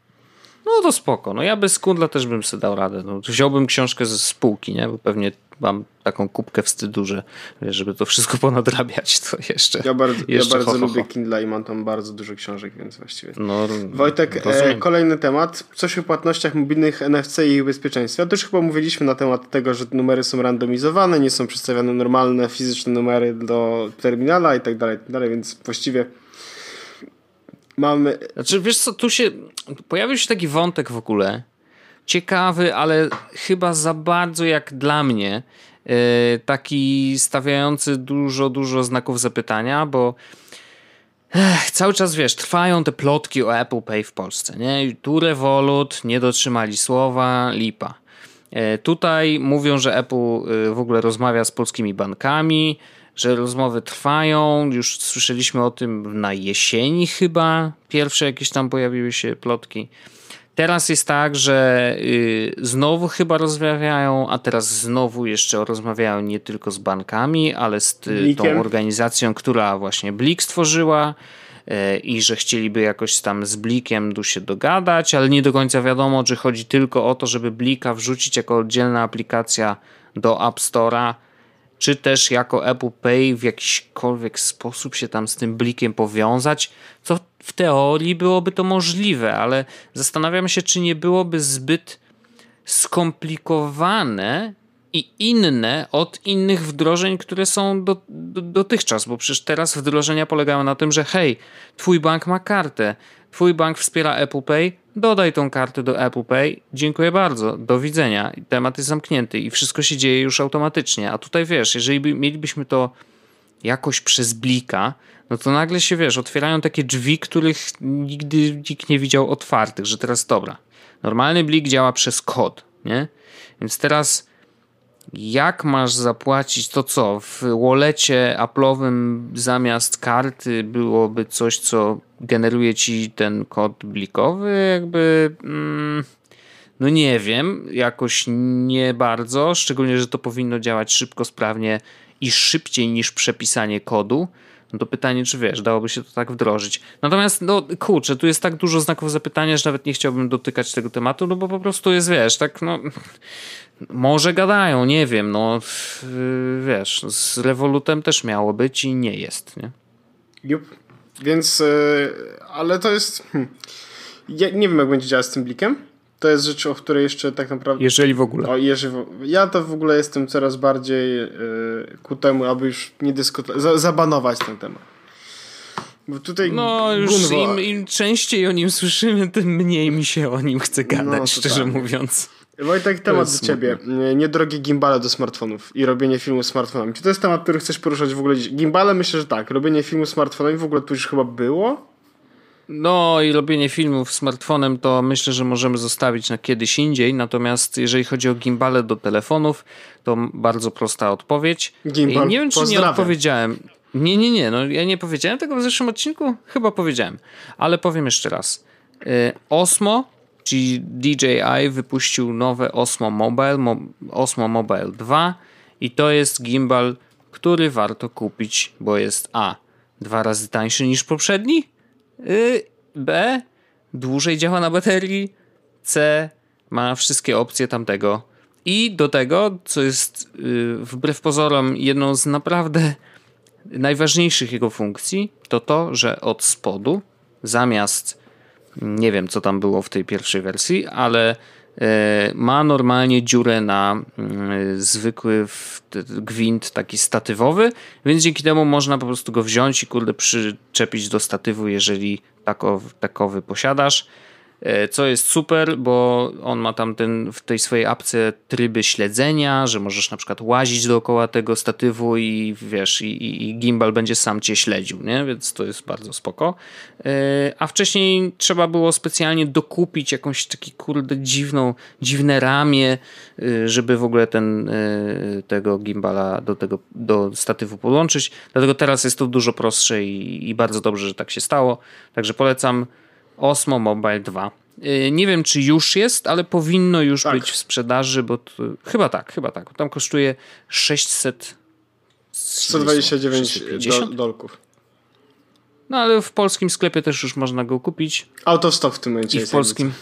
No to spoko. No ja bez Kindle też bym sobie dał radę. No, wziąłbym książkę ze spółki, nie? Bo pewnie mam taką kubkę wstydu, że żeby to wszystko [LAUGHS] ponadrabiać, to jeszcze.
Ja bardzo,
jeszcze
ja bardzo
ho, ho, ho.
lubię Kindle i mam tam bardzo dużo książek, więc właściwie.
No,
Wojtek, e, kolejny temat. Coś o płatnościach mobilnych NFC i ich bezpieczeństwie. Też chyba mówiliśmy na temat tego, że numery są randomizowane, nie są przedstawiane normalne fizyczne numery do terminala i tak dalej, tak dalej, więc właściwie mamy.
Znaczy, wiesz co, tu się pojawił się taki wątek w ogóle. Ciekawy, ale chyba za bardzo jak dla mnie E, taki stawiający dużo, dużo znaków zapytania, bo Ech, cały czas wiesz, trwają te plotki o Apple Pay w Polsce, nie? Tu Revolut nie dotrzymali słowa, lipa. E, tutaj mówią, że Apple e, w ogóle rozmawia z polskimi bankami, że rozmowy trwają. Już słyszeliśmy o tym na jesieni chyba. Pierwsze jakieś tam pojawiły się plotki. Teraz jest tak, że y, znowu chyba rozmawiają, a teraz znowu jeszcze rozmawiają nie tylko z bankami, ale z tą organizacją, która właśnie Blik stworzyła y, i że chcieliby jakoś tam z Blikiem się dogadać, ale nie do końca wiadomo, czy chodzi tylko o to, żeby Blika wrzucić jako oddzielna aplikacja do App Store'a, czy też jako Apple Pay w jakikolwiek sposób się tam z tym blikiem powiązać, co w teorii byłoby to możliwe, ale zastanawiam się, czy nie byłoby zbyt skomplikowane i inne od innych wdrożeń, które są do, do, dotychczas, bo przecież teraz wdrożenia polegają na tym, że hej, twój bank ma kartę, twój bank wspiera Apple Pay, dodaj tą kartę do Apple Pay, dziękuję bardzo, do widzenia, temat jest zamknięty i wszystko się dzieje już automatycznie, a tutaj wiesz, jeżeli mielibyśmy to jakoś przez blika, no to nagle się wiesz, otwierają takie drzwi, których nigdy nikt nie widział otwartych, że teraz dobra. Normalny blik działa przez kod, nie? Więc teraz jak masz zapłacić to co? W wallecie Apple'owym zamiast karty byłoby coś, co generuje ci ten kod blikowy? Jakby. Mm, no nie wiem, jakoś nie bardzo. Szczególnie, że to powinno działać szybko, sprawnie i szybciej niż przepisanie kodu. No to pytanie, czy wiesz, dałoby się to tak wdrożyć. Natomiast, no kurczę, tu jest tak dużo znaków zapytania, że nawet nie chciałbym dotykać tego tematu, no bo po prostu jest, wiesz, tak, no. Może gadają, nie wiem, no wiesz, z Revolutem też miało być i nie jest, nie?
Jup. Więc, e, ale to jest. Hmm. Ja nie wiem, jak będzie działać z tym blikiem. To jest rzecz, o której jeszcze tak naprawdę.
Jeżeli w ogóle.
O, jeżeli w... Ja to w ogóle jestem coraz bardziej yy, ku temu, aby już nie dyskutować, za, zabanować ten temat. Bo tutaj
no, już im, im, częściej o nim słyszymy, tym mniej mi się o nim chce gadać, no, szczerze mówiąc.
Wojtek, temat do ciebie. Niedrogie gimbale do smartfonów i robienie filmu smartfonami. Czy to jest temat, który chcesz poruszać w ogóle dziś? Gimbale myślę, że tak. Robienie filmu smartfonami w ogóle tu już chyba było?
No i robienie filmów smartfonem to myślę, że możemy zostawić na kiedyś indziej. Natomiast jeżeli chodzi o gimbale do telefonów, to bardzo prosta odpowiedź.
Gimbal,
nie wiem, czy nie odpowiedziałem. Nie, nie, nie. No, ja nie powiedziałem tego w zeszłym odcinku? Chyba powiedziałem. Ale powiem jeszcze raz. Y, Osmo, czyli DJI wypuścił nowe Osmo Mobile, Mo Osmo Mobile 2 i to jest gimbal, który warto kupić, bo jest A. Dwa razy tańszy niż poprzedni B. Dłużej działa na baterii. C. Ma wszystkie opcje tamtego. I do tego, co jest y, wbrew pozorom jedną z naprawdę najważniejszych jego funkcji, to to, że od spodu zamiast nie wiem co tam było w tej pierwszej wersji, ale ma normalnie dziurę na mm, zwykły gwint taki statywowy, więc dzięki temu można po prostu go wziąć i kurde przyczepić do statywu, jeżeli takowy posiadasz. E, co jest super, bo on ma tam ten, w tej swojej apce tryby śledzenia, że możesz na przykład łazić dookoła tego statywu i wiesz, i, i gimbal będzie sam cię śledził, nie? Więc to jest bardzo spoko. E, a wcześniej trzeba było specjalnie dokupić jakąś taki kurde dziwną, dziwne ramię, e, żeby w ogóle ten, tego gimbala do tego do statywu podłączyć. Dlatego teraz jest to dużo prostsze i, i bardzo dobrze, że tak się stało. Także polecam Osmo Mobile 2. Y, nie wiem, czy już jest, ale powinno już tak. być w sprzedaży, bo to, chyba tak, chyba tak. Tam kosztuje 600
129 do, dolków.
No ale w polskim sklepie też już można go kupić.
Out of stock w tym momencie
I w polskim...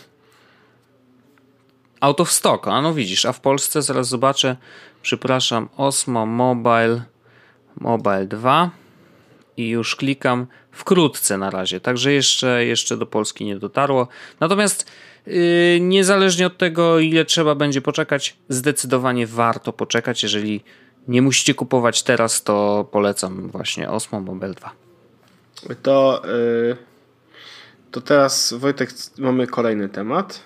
Out of stock, a no widzisz, a w Polsce zaraz zobaczę, przepraszam, Osmo Mobile Mobile 2 i już klikam wkrótce na razie, także jeszcze, jeszcze do Polski nie dotarło. Natomiast yy, niezależnie od tego, ile trzeba będzie poczekać, zdecydowanie warto poczekać. Jeżeli nie musicie kupować teraz, to polecam właśnie Osmo Mobile 2.
To, yy, to teraz, Wojtek, mamy kolejny temat.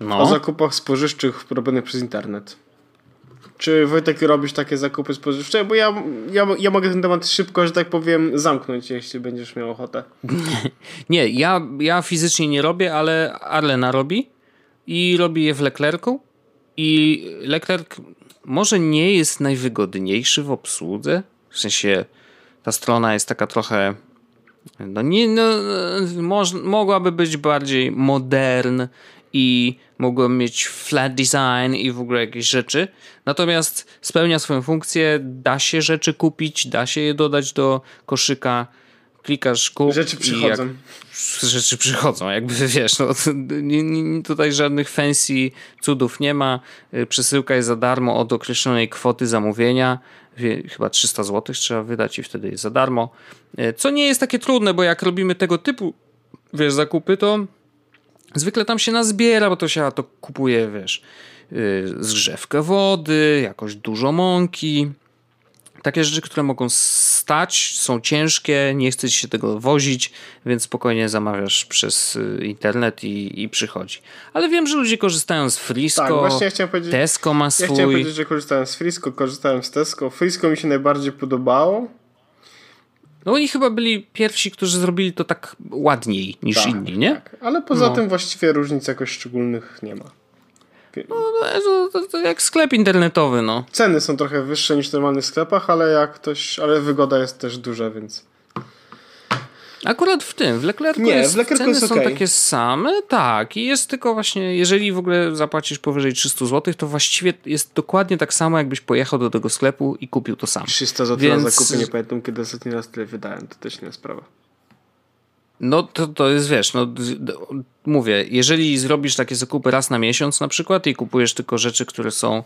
No. O zakupach spożywczych robionych przez internet. Czy Wojtek robisz takie zakupy spożywcze? Bo ja, ja, ja mogę ten temat szybko, że tak powiem, zamknąć, jeśli będziesz miał ochotę. [LAUGHS]
Nie, ja, ja fizycznie nie robię, ale Arlena robi i robi je w Leclercu. I Leclerc może nie jest najwygodniejszy w obsłudze. W sensie ta strona jest taka trochę. No nie, no, moż, mogłaby być bardziej modern i mogłem mieć flat design i w ogóle jakieś rzeczy. Natomiast spełnia swoją funkcję, da się rzeczy kupić, da się je dodać do koszyka, klikasz kup
Rzeczy przychodzą.
Rzeczy przychodzą, jakby [LAUGHS] wiesz, no, nie, nie, tutaj żadnych fancy cudów nie ma. Y, przesyłka jest za darmo od określonej kwoty zamówienia. Chyba 300 zł trzeba wydać i wtedy jest za darmo. Y, co nie jest takie trudne, bo jak robimy tego typu wiesz, zakupy, to Zwykle tam się nazbiera, bo to się to kupuje, wiesz, yy, zgrzewkę wody, jakoś dużo mąki. Takie rzeczy, które mogą stać, są ciężkie, nie chce się tego wozić, więc spokojnie zamawiasz przez y, internet i, i przychodzi. Ale wiem, że ludzie korzystają z Frisco. Tak, właśnie ja chciałem powiedzieć. Tesco ma swój. Ja
chciałem powiedzieć, że korzystałem z Frisco, korzystałem z Tesco. Frisco mi się najbardziej podobało.
No oni chyba byli pierwsi, którzy zrobili to tak ładniej niż tak, inni, nie? Tak.
Ale poza no. tym właściwie różnic jakoś szczególnych nie ma.
No, to, to, to, jak sklep internetowy, no.
Ceny są trochę wyższe niż w normalnych sklepach, ale jak ktoś, ale wygoda jest też duża, więc
Akurat w tym, w Leclercu, nie, jest, w Leclercu ceny jest okay. są takie same, tak. I jest tylko właśnie, jeżeli w ogóle zapłacisz powyżej 300 zł, to właściwie jest dokładnie tak samo, jakbyś pojechał do tego sklepu i kupił to samo.
300 zł Więc... na zakupy, nie pamiętam kiedy ostatni raz tyle wydałem, to też nie sprawa.
No to, to jest, wiesz, no mówię, jeżeli zrobisz takie zakupy raz na miesiąc na przykład i kupujesz tylko rzeczy, które są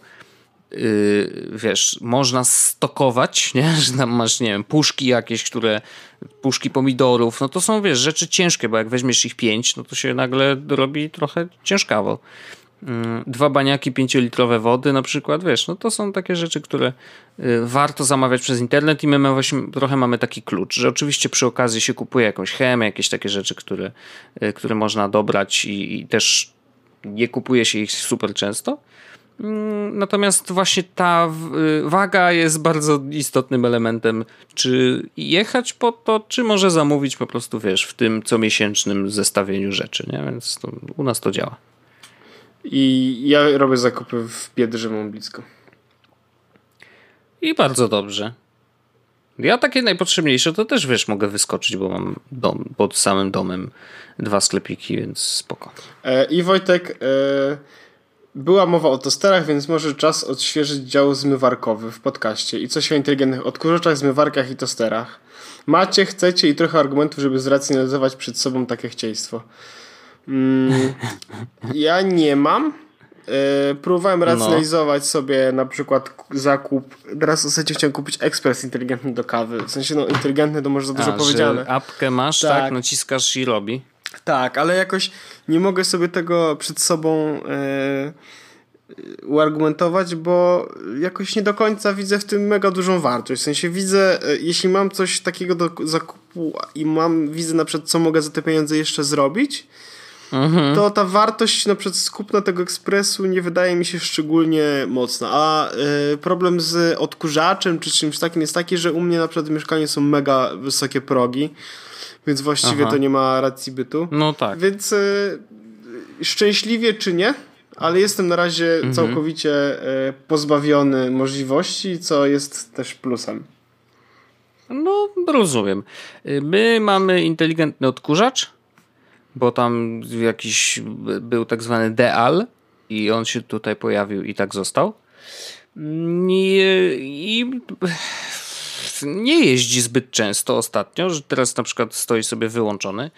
Yy, wiesz, można stokować, nie? [LAUGHS] że tam masz, nie wiem, puszki jakieś, które, puszki pomidorów, no to są, wiesz, rzeczy ciężkie, bo jak weźmiesz ich pięć, no to się nagle robi trochę ciężkawo. Yy, dwa baniaki pięciolitrowe wody na przykład, wiesz, no to są takie rzeczy, które yy, warto zamawiać przez internet i my właśnie trochę mamy taki klucz, że oczywiście przy okazji się kupuje jakąś chemię, jakieś takie rzeczy, które, yy, które można dobrać i, i też nie kupuje się ich super często, Mm, natomiast właśnie ta y, waga jest bardzo istotnym elementem, czy jechać po to, czy może zamówić po prostu, wiesz, w tym comiesięcznym zestawieniu rzeczy, nie? Więc to, u nas to działa.
I ja robię zakupy w Biedrze, mam blisko.
I bardzo dobrze. Ja takie najpotrzebniejsze to też, wiesz, mogę wyskoczyć, bo mam dom, pod samym domem dwa sklepiki, więc spoko.
E, I Wojtek... E była mowa o tosterach, więc może czas odświeżyć dział zmywarkowy w podcaście i coś o inteligentnych odkurzaczach, zmywarkach i tosterach. Macie, chcecie i trochę argumentów, żeby zracjonalizować przed sobą takie chcieństwo. Mm, ja nie mam. Yy, próbowałem no. racjonalizować no. sobie na przykład zakup. Teraz w zasadzie chciałem kupić ekspres inteligentny do kawy. W sensie, no inteligentny to może za dużo A, powiedziane.
apkę masz, tak. tak, naciskasz i robi.
Tak, ale jakoś nie mogę sobie tego przed sobą e, uargumentować, bo jakoś nie do końca widzę w tym mega dużą wartość. W sensie widzę, e, jeśli mam coś takiego do zakupu i mam, widzę na przykład, co mogę za te pieniądze jeszcze zrobić, mhm. to ta wartość na przykład skupna tego ekspresu nie wydaje mi się szczególnie mocna. A y, problem z odkurzaczem czy czymś takim jest taki, że u mnie na przykład w mieszkaniu są mega wysokie progi więc właściwie Aha. to nie ma racji bytu.
No tak.
Więc y, szczęśliwie czy nie, ale jestem na razie mhm. całkowicie y, pozbawiony możliwości, co jest też plusem.
No, rozumiem. My mamy inteligentny odkurzacz, bo tam jakiś był tak zwany deal i on się tutaj pojawił i tak został. I, i nie jeździ zbyt często ostatnio, że teraz na przykład stoi sobie wyłączony,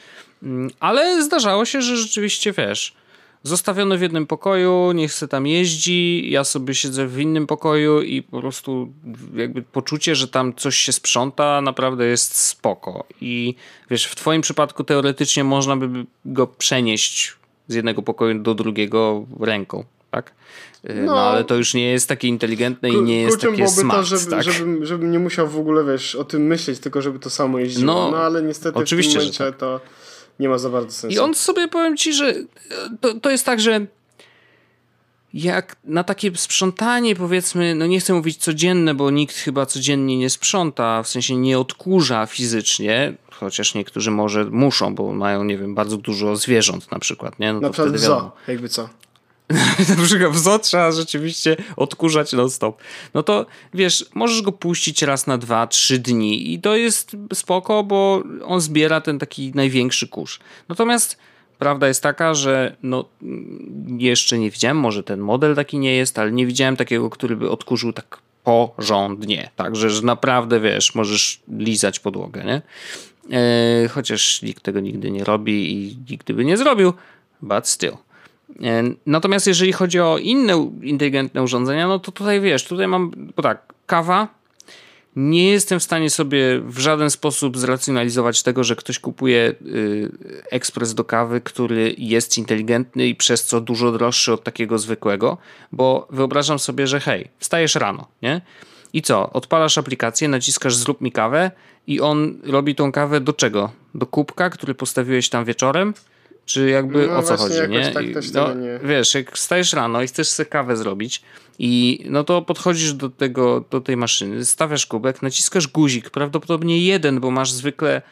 mm, ale zdarzało się, że rzeczywiście wiesz, zostawiony w jednym pokoju, niech se tam jeździ, ja sobie siedzę w innym pokoju i po prostu jakby poczucie, że tam coś się sprząta, naprawdę jest spoko. I wiesz, w twoim przypadku teoretycznie można by go przenieść z jednego pokoju do drugiego ręką, tak? No, no, ale to już nie jest takie inteligentne i nie jest takie smart, to,
żeby,
tak?
żebym, żebym nie musiał w ogóle, wiesz, o tym myśleć, tylko żeby to samo jeździło. No, no ale niestety oczywiście, w tym momencie tak. to nie ma za bardzo sensu.
I on sobie, powiem ci, że to, to jest tak, że jak na takie sprzątanie, powiedzmy, no nie chcę mówić codzienne, bo nikt chyba codziennie nie sprząta, w sensie nie odkurza fizycznie, chociaż niektórzy może muszą, bo mają, nie wiem, bardzo dużo zwierząt na przykład, nie? No
na przykład zo, jakby co. [LAUGHS]
na przykład w trzeba rzeczywiście odkurzać non-stop. No to wiesz, możesz go puścić raz na dwa, trzy dni i to jest spoko, bo on zbiera ten taki największy kurz. Natomiast prawda jest taka, że no jeszcze nie widziałem, może ten model taki nie jest, ale nie widziałem takiego, który by odkurzył tak porządnie. Także, że naprawdę wiesz, możesz lizać podłogę, nie? E, chociaż nikt tego nigdy nie robi i nigdy by nie zrobił, but still. E, natomiast jeżeli chodzi o inne inteligentne urządzenia, no to tutaj wiesz, tutaj mam, bo tak, kawa. Nie jestem w stanie sobie w żaden sposób zracjonalizować tego, że ktoś kupuje y, ekspres do kawy, który jest inteligentny i przez co dużo droższy od takiego zwykłego, bo wyobrażam sobie, że hej, wstajesz rano, nie? I co? Odpalasz aplikację, naciskasz zrób mi kawę i on robi tą kawę do czego? Do kubka, który postawiłeś tam wieczorem? Czy jakby no o co chodzi, nie?
Tak
no,
nie?
Wiesz, jak wstajesz rano i chcesz sobie kawę zrobić i no to podchodzisz do tego, do tej maszyny, stawiasz kubek, naciskasz guzik, prawdopodobnie jeden, bo masz zwykle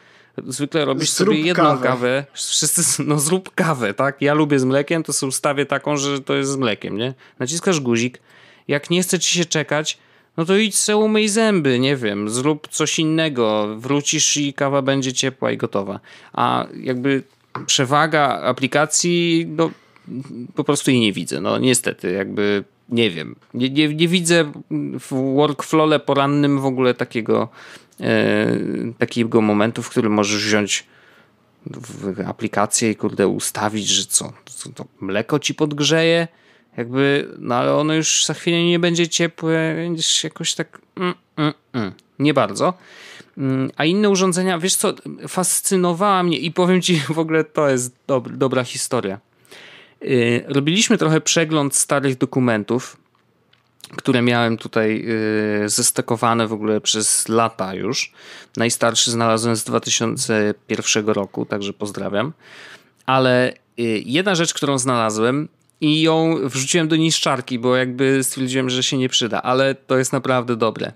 zwykle robisz zrób sobie jedną kawę. kawę. Wszyscy, no zrób kawę, tak? Ja lubię z mlekiem, to sobie ustawię taką, że to jest z mlekiem, nie? Naciskasz guzik, jak nie chce ci się czekać, no to idź se umyj zęby, nie wiem, zrób coś innego, wrócisz i kawa będzie ciepła i gotowa. A jakby przewaga aplikacji, no po prostu jej nie widzę. No niestety, jakby nie wiem. Nie, nie, nie widzę w workflowle porannym w ogóle takiego, e, takiego momentu, w którym możesz wziąć aplikację i kurde ustawić, że co, co to mleko ci podgrzeje, jakby, no ale ono już za chwilę nie będzie ciepłe, będziesz jakoś tak mm, mm, mm. nie bardzo. A inne urządzenia, wiesz co, fascynowała mnie i powiem ci w ogóle, to jest dob dobra historia. Y, robiliśmy trochę przegląd starych dokumentów, które miałem tutaj y, zestekowane w ogóle przez lata już. Najstarszy znalazłem z 2001 roku, także pozdrawiam. Ale y, jedna rzecz, którą znalazłem i ją wrzuciłem do niszczarki, bo jakby stwierdziłem, że się nie przyda, ale to jest naprawdę dobre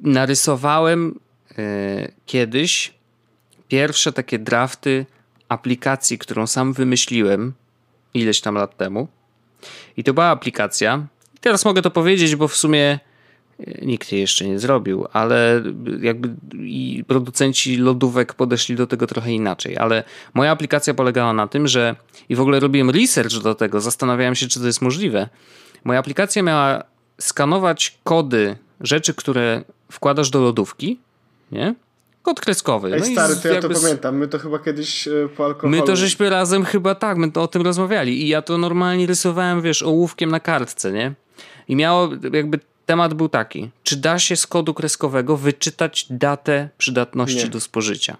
narysowałem e, kiedyś pierwsze takie drafty aplikacji, którą sam wymyśliłem ileś tam lat temu. I to była aplikacja. Teraz mogę to powiedzieć, bo w sumie e, nikt jej jeszcze nie zrobił, ale jakby i producenci lodówek podeszli do tego trochę inaczej. Ale moja aplikacja polegała na tym, że i w ogóle robiłem research do tego, zastanawiałem się, czy to jest możliwe. Moja aplikacja miała skanować kody rzeczy, które wkładasz do lodówki, nie? Kod kreskowy.
Ej, no stary, to ja to pamiętam. My to chyba kiedyś e, po alkoholu...
My to żeśmy razem chyba tak, my to o tym rozmawiali i ja to normalnie rysowałem, wiesz, ołówkiem na kartce, nie? I miało, jakby temat był taki, czy da się z kodu kreskowego wyczytać datę przydatności nie. do spożycia?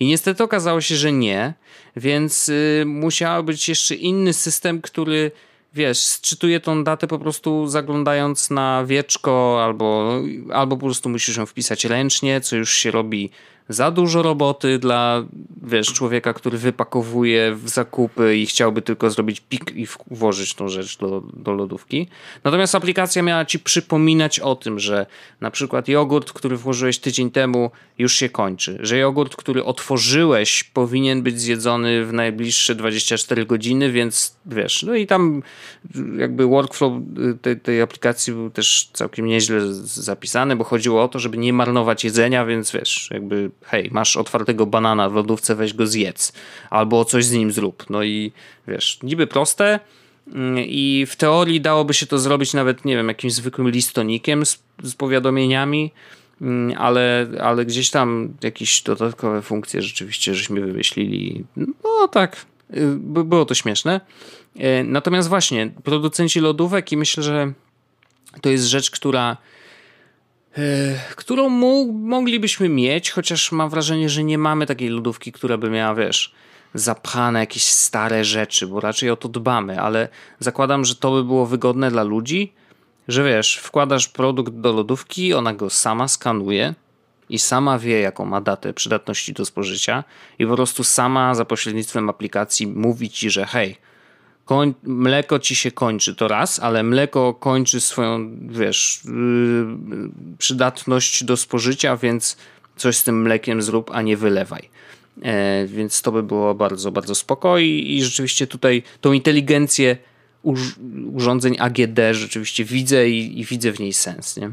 I niestety okazało się, że nie, więc y, musiał być jeszcze inny system, który wiesz, sczytuje tą datę po prostu zaglądając na wieczko albo, albo po prostu musisz ją wpisać ręcznie, co już się robi za dużo roboty dla, wiesz, człowieka, który wypakowuje w zakupy i chciałby tylko zrobić pik i włożyć tą rzecz do, do lodówki. Natomiast aplikacja miała ci przypominać o tym, że na przykład jogurt, który włożyłeś tydzień temu, już się kończy. Że jogurt, który otworzyłeś, powinien być zjedzony w najbliższe 24 godziny, więc wiesz, no i tam jakby workflow tej, tej aplikacji był też całkiem nieźle zapisany, bo chodziło o to, żeby nie marnować jedzenia, więc wiesz, jakby hej, masz otwartego banana w lodówce, weź go zjedz, albo coś z nim zrób. No i wiesz, niby proste, Mm, I w teorii dałoby się to zrobić nawet, nie wiem, jakimś zwykłym listonikiem z, z powiadomieniami, mm, ale, ale gdzieś tam jakieś dodatkowe funkcje rzeczywiście żeśmy wymyślili. No tak, y, było to śmieszne. E, natomiast właśnie, producenci lodówek i myślę, że to jest rzecz, która którą moglibyśmy mieć, chociaż mam wrażenie, że nie mamy takiej lodówki, która by miała, wiesz, zapchane jakieś stare rzeczy, bo raczej o to dbamy, ale zakładam, że to by było wygodne dla ludzi, że wiesz, wkładasz produkt do lodówki, ona go sama skanuje i sama wie, jaką ma datę przydatności do spożycia i po prostu sama za pośrednictwem aplikacji mówi ci, że hej, koń, mleko ci się kończy, to raz, ale mleko kończy swoją, wiesz, yy, przydatność do spożycia, więc coś z tym mlekiem zrób, a nie wylewaj. E, więc to by było bardzo, bardzo spoko i, i rzeczywiście tutaj tą inteligencję urządzeń AGD rzeczywiście widzę i, i widzę w niej sens, nie?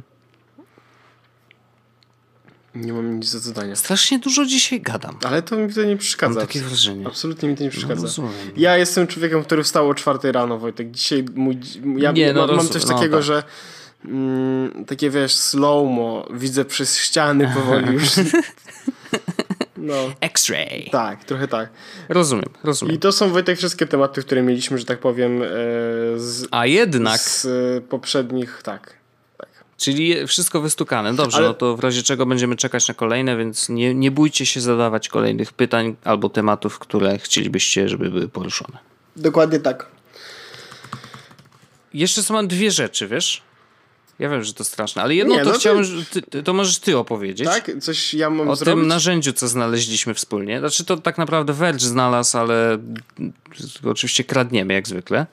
Nie mam nic do zadania.
Strasznie dużo dzisiaj gadam.
Ale to mi to nie przeszkadza.
Mam takie wrażenie.
Absolutnie mi to nie przeszkadza. No, ja jestem człowiekiem, który wstał o czwartej rano, Wojtek. Dzisiaj mój, ja nie, no, mam, mam coś no, takiego, tak. że mm, takie wiesz, slow-mo, widzę przez ściany powoli już. [LAUGHS]
No. X-ray.
Tak, trochę tak.
Rozumiem, rozumiem.
I to są Wojtek wszystkie tematy, które mieliśmy, że tak powiem e, z,
A jednak.
Z poprzednich, tak.
Czyli wszystko wystukane. Dobrze, Ale... no to w razie czego będziemy czekać na kolejne, więc nie, nie bójcie się zadawać kolejnych pytań albo tematów, które chcielibyście, żeby były poruszone.
Dokładnie tak.
Jeszcze są dwie rzeczy, wiesz? Ja wiem, że to straszne, ale jedno nie, to no chciałem, to... Ty, to możesz ty opowiedzieć.
Tak? Coś ja mam
O
zrobić?
tym narzędziu, co znaleźliśmy wspólnie. Znaczy to tak naprawdę Verge znalazł, ale oczywiście kradniemy jak zwykle.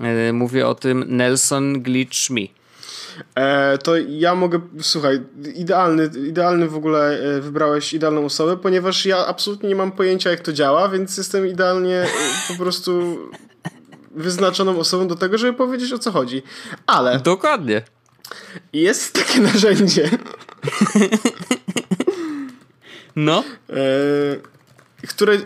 E, mówię o tym Nelson Glitch Me.
E, to ja mogę, słuchaj, idealny, idealny w ogóle e, wybrałeś idealną osobę, ponieważ ja absolutnie nie mam pojęcia jak to działa, więc jestem idealnie e, po prostu wyznaczoną osobą do tego, żeby powiedzieć o co chodzi. Ale.
Dokładnie.
Jest takie narzędzie.
no.
Które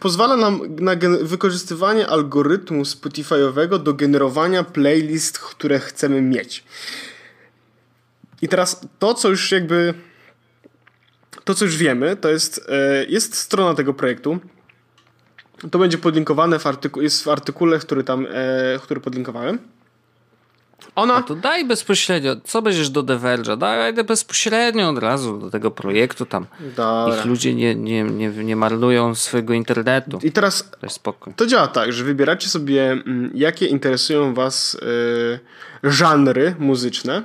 pozwala nam na wykorzystywanie algorytmu Spotify'owego do generowania playlist, które chcemy mieć. I teraz to, co już jakby. To, co już wiemy, to jest, e, jest strona tego projektu to będzie podlinkowane w artyku jest w artykule, który tam, e, który podlinkowałem.
Ona... A to daj bezpośrednio. Co będziesz do Diverge'a? Daj bezpośrednio od razu do tego projektu tam. Dobra. Ich ludzie nie, nie, nie, nie marnują swojego internetu.
I teraz to, spokój. to działa tak, że wybieracie sobie mm, jakie interesują was y, żanry muzyczne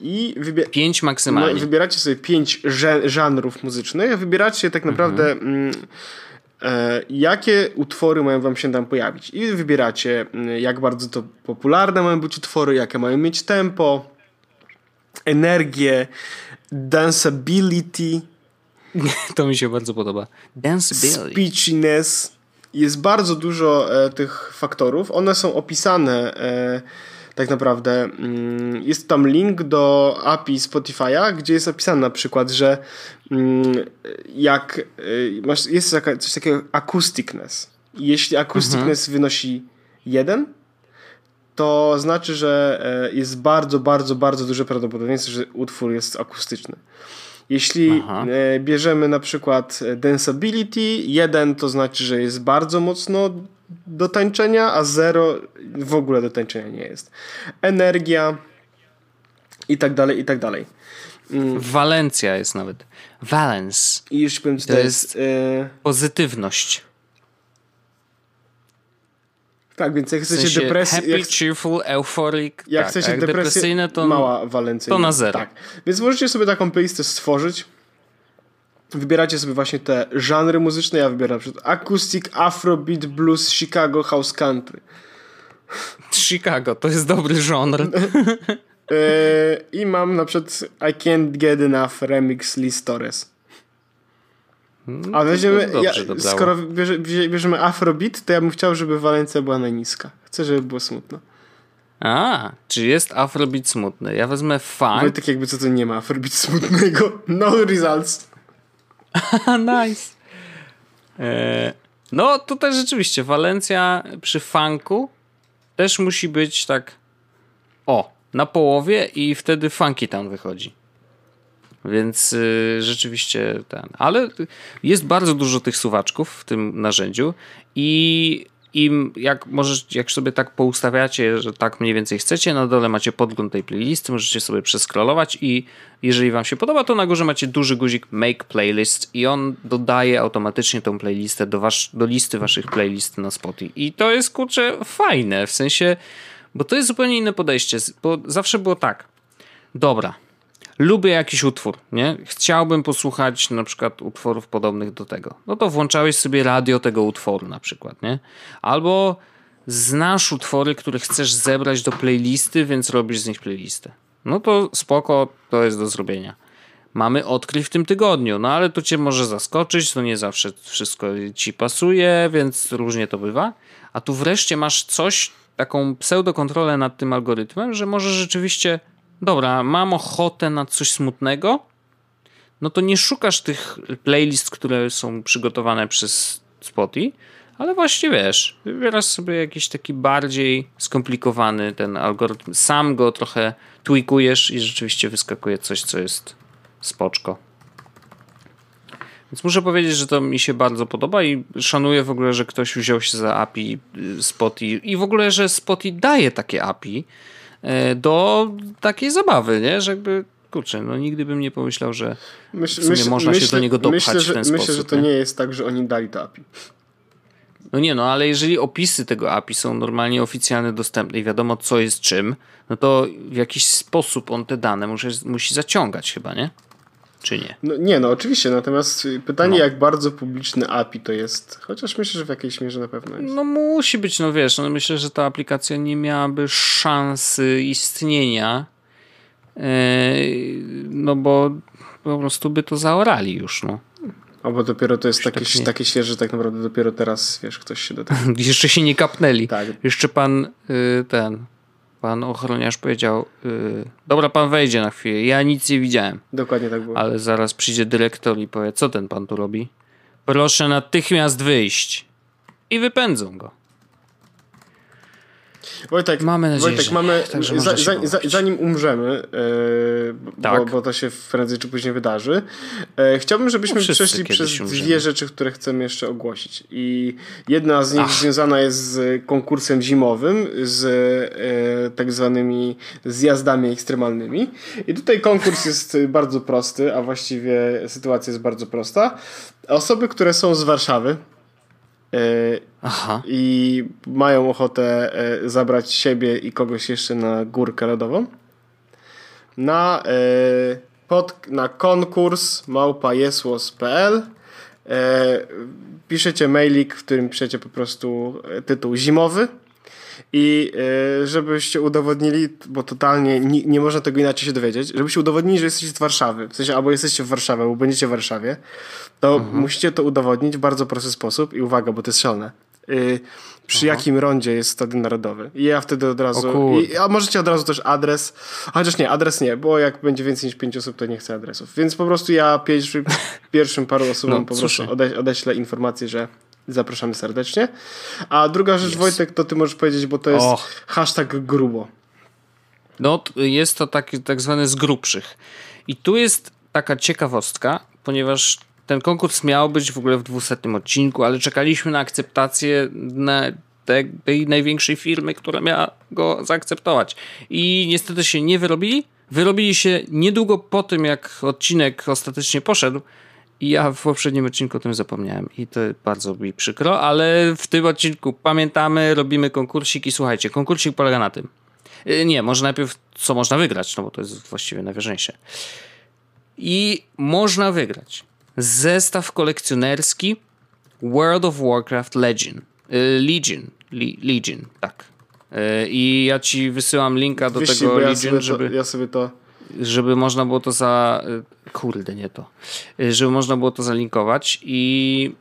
I wybier- pięć maksymalnie.
No, wybieracie sobie pięć żanrów muzycznych, wybieracie tak naprawdę mhm. mm, e, jakie utwory mają wam się tam pojawić. I wybieracie mm, jak bardzo to popularne mają być utwory, jakie mają mieć tempo, energię, danceability. [LAUGHS]
To mi się bardzo podoba. Danceability.
Speechiness. Jest bardzo dużo e, tych faktorów. One są opisane e, tak naprawdę mm, jest tam link do API Spotify'a, gdzie jest opisane na przykład, że mm, jak y, masz, jest coś takiego acousticness. Jeśli acousticness mhm. wynosi 1, to znaczy, że e, jest bardzo, bardzo, bardzo duże prawdopodobieństwo, że utwór jest akustyczny. Jeśli Aha. E, bierzemy na przykład Danceability, 1 to znaczy, że jest bardzo mocno do tańczenia, a zero w ogóle do tańczenia nie jest. Energia i tak dalej, i tak dalej.
Mm. Walencja jest nawet. Valence.
I już powiem, to, to jest,
jest pozytywność.
Tak, więc jak chcecie w sensie depresję...
Happy, jak, cheerful, euphoric.
Jak tak, chcecie jak depresyjne, to mała walencja.
To na zero. Tak.
Więc możecie sobie taką playlistę stworzyć wybieracie sobie właśnie te żanry muzyczne. Ja wybieram na przykład acoustic, afrobeat, blues, Chicago, house country.
Chicago, to jest dobry żonr. [LAUGHS]
E, I mam na przykład I Can't Get Enough remix Liz Torres. Hmm, A weźmiemy, ja, skoro bierze, bierzemy afrobeat, to ja bym chciał, żeby Walencja była najniska. Chcę, żeby było smutno.
A, czy jest afrobeat smutny? Ja wezmę funk.
No tak jakby co to nie ma afrobeat smutnego. No results. [LAUGHS]
nice. E, No tutaj rzeczywiście Walencja przy funku też musi być tak o, na połowie i wtedy funky tam wychodzi. Więc y, rzeczywiście ten. Ale jest bardzo dużo tych suwaczków w tym narzędziu i im jak możesz, jak sobie tak poustawiacie, że tak mniej więcej chcecie, na dole macie podgląd tej playlisty, możecie sobie przeskrolować i jeżeli wam się podoba, to na górze macie duży guzik Make Playlist i on dodaje automatycznie tą playlistę do, wasz, do listy waszych playlist na Spotify. I to jest kurczę fajne, w sensie, bo to jest zupełnie inne podejście, bo zawsze było tak, dobra, lubię jakiś utwór, nie? Chciałbym posłuchać na przykład utworów podobnych do tego. No to włączałeś sobie radio tego utworu na przykład, nie? Albo znasz utwory, które chcesz zebrać do playlisty, więc robisz z nich playlistę. No to spoko, to jest do zrobienia. Mamy odkryć w tym tygodniu, no ale to cię może zaskoczyć, to nie zawsze wszystko ci pasuje, więc różnie to bywa. A tu wreszcie masz coś, taką pseudokontrolę nad tym algorytmem, że możesz rzeczywiście dobra, mam ochotę na coś smutnego, no to nie szukasz tych playlist, które są przygotowane przez Spotify, ale właśnie wiesz, wybierasz sobie jakiś taki bardziej skomplikowany ten algorytm, sam go trochę tweakujesz i rzeczywiście wyskakuje coś, co jest spoczko. Więc muszę powiedzieć, że to mi się bardzo podoba i szanuję w ogóle, że ktoś wziął się za API Spotify i w ogóle, że Spotify daje takie API, do takiej zabawy, nie? Że jakby kurczę, no nigdy bym nie pomyślał, że myśl, w sumie można myśl, się do niego dopchać
myślę, że,
w ten
myślę,
sposób.
Myślę, że to nie? nie jest tak, że oni dali to API.
No nie, no ale jeżeli opisy tego API są normalnie oficjalnie dostępne i wiadomo co jest czym, no to w jakiś sposób on te dane musi, musi zaciągać chyba, nie? Czy nie?
No, nie, no oczywiście, natomiast pytanie, no. jak bardzo publiczny API to jest, chociaż myślę, że w jakiejś mierze na pewno jest.
No musi być, no wiesz, no myślę, że ta aplikacja nie miałaby szansy istnienia, yy, no bo po prostu by to zaorali już, no.
Albo dopiero to jest takie, tak takie świeże, że tak naprawdę dopiero teraz, wiesz, ktoś się do tego... [LAUGHS]
Jeszcze się nie kapnęli. Tak. Jeszcze pan yy, ten pan ochroniarz powiedział, yy, dobra, pan wejdzie na chwilę, ja nic nie widziałem.
Dokładnie tak było.
Ale zaraz przyjdzie dyrektor i powie, co ten pan tu robi? Proszę natychmiast wyjść. I wypędzą go.
Wojtek, mamy nadzieję, Wojtek, że, mamy, za, za, za, zanim umrzemy, e, tak. bo, bo, to się prędzej czy później wydarzy, e, chciałbym, żebyśmy no przeszli przez umrzemy. dwie rzeczy, które chcemy jeszcze ogłosić. I jedna z nich Ach. związana jest z konkursem zimowym, z e, tak zwanymi zjazdami ekstremalnymi. I tutaj konkurs jest bardzo prosty, a właściwie sytuacja jest bardzo prosta. Osoby, które są z Warszawy, Aha. i mają ochotę e, zabrać siebie i kogoś jeszcze na górkę lodową. Na, e, pod, na konkurs małpajesłos.pl piszecie mailik, w którym piszecie po prostu tytuł zimowy. I żebyście udowodnili, bo totalnie nie, nie, można tego inaczej się dowiedzieć, żebyście udowodnili, że jesteście z Warszawy, w sensie albo jesteście w Warszawie, albo będziecie w Warszawie, to mhm. musicie to udowodnić w bardzo prosty sposób i uwaga, bo to jest szalone. Y, przy Aha. jakim rondzie jest Stadion Narodowy. I ja wtedy od razu. I, a możecie od razu też adres. Chociaż nie, adres nie, bo jak będzie więcej niż 5 osób, to nie chcę adresów. Więc po prostu ja pierwszy, pierwszym paru osobom no, po prostu ode, odeślę informację, że Zapraszamy serdecznie. A druga rzecz, yes. Wojtek, to ty możesz powiedzieć, bo to jest hashtag grubo.
No, jest to taki tak zwany z grubszych. I tu jest taka ciekawostka, ponieważ ten konkurs miał być w ogóle w 200 odcinku, ale czekaliśmy na akceptację na te, tej największej firmy, która miała go zaakceptować. I niestety się nie wyrobili. Wyrobili się niedługo po tym, jak odcinek ostatecznie poszedł, i ja w poprzednim odcinku o tym zapomniałem i to bardzo mi przykro, ale w tym odcinku pamiętamy, robimy konkursik i słuchajcie, konkursik polega na tym. Y, nie, może najpierw co można wygrać, no bo to jest właściwie najważniejsze. I można wygrać zestaw kolekcjonerski World of Warcraft Legion. Y, Legion. Legion, tak. Y, I ja ci wysyłam linka do tego Legion,
ja
żeby...
To, ja sobie to
żeby można było to za. Kurde, nie to. Żeby można było to zalinkować. I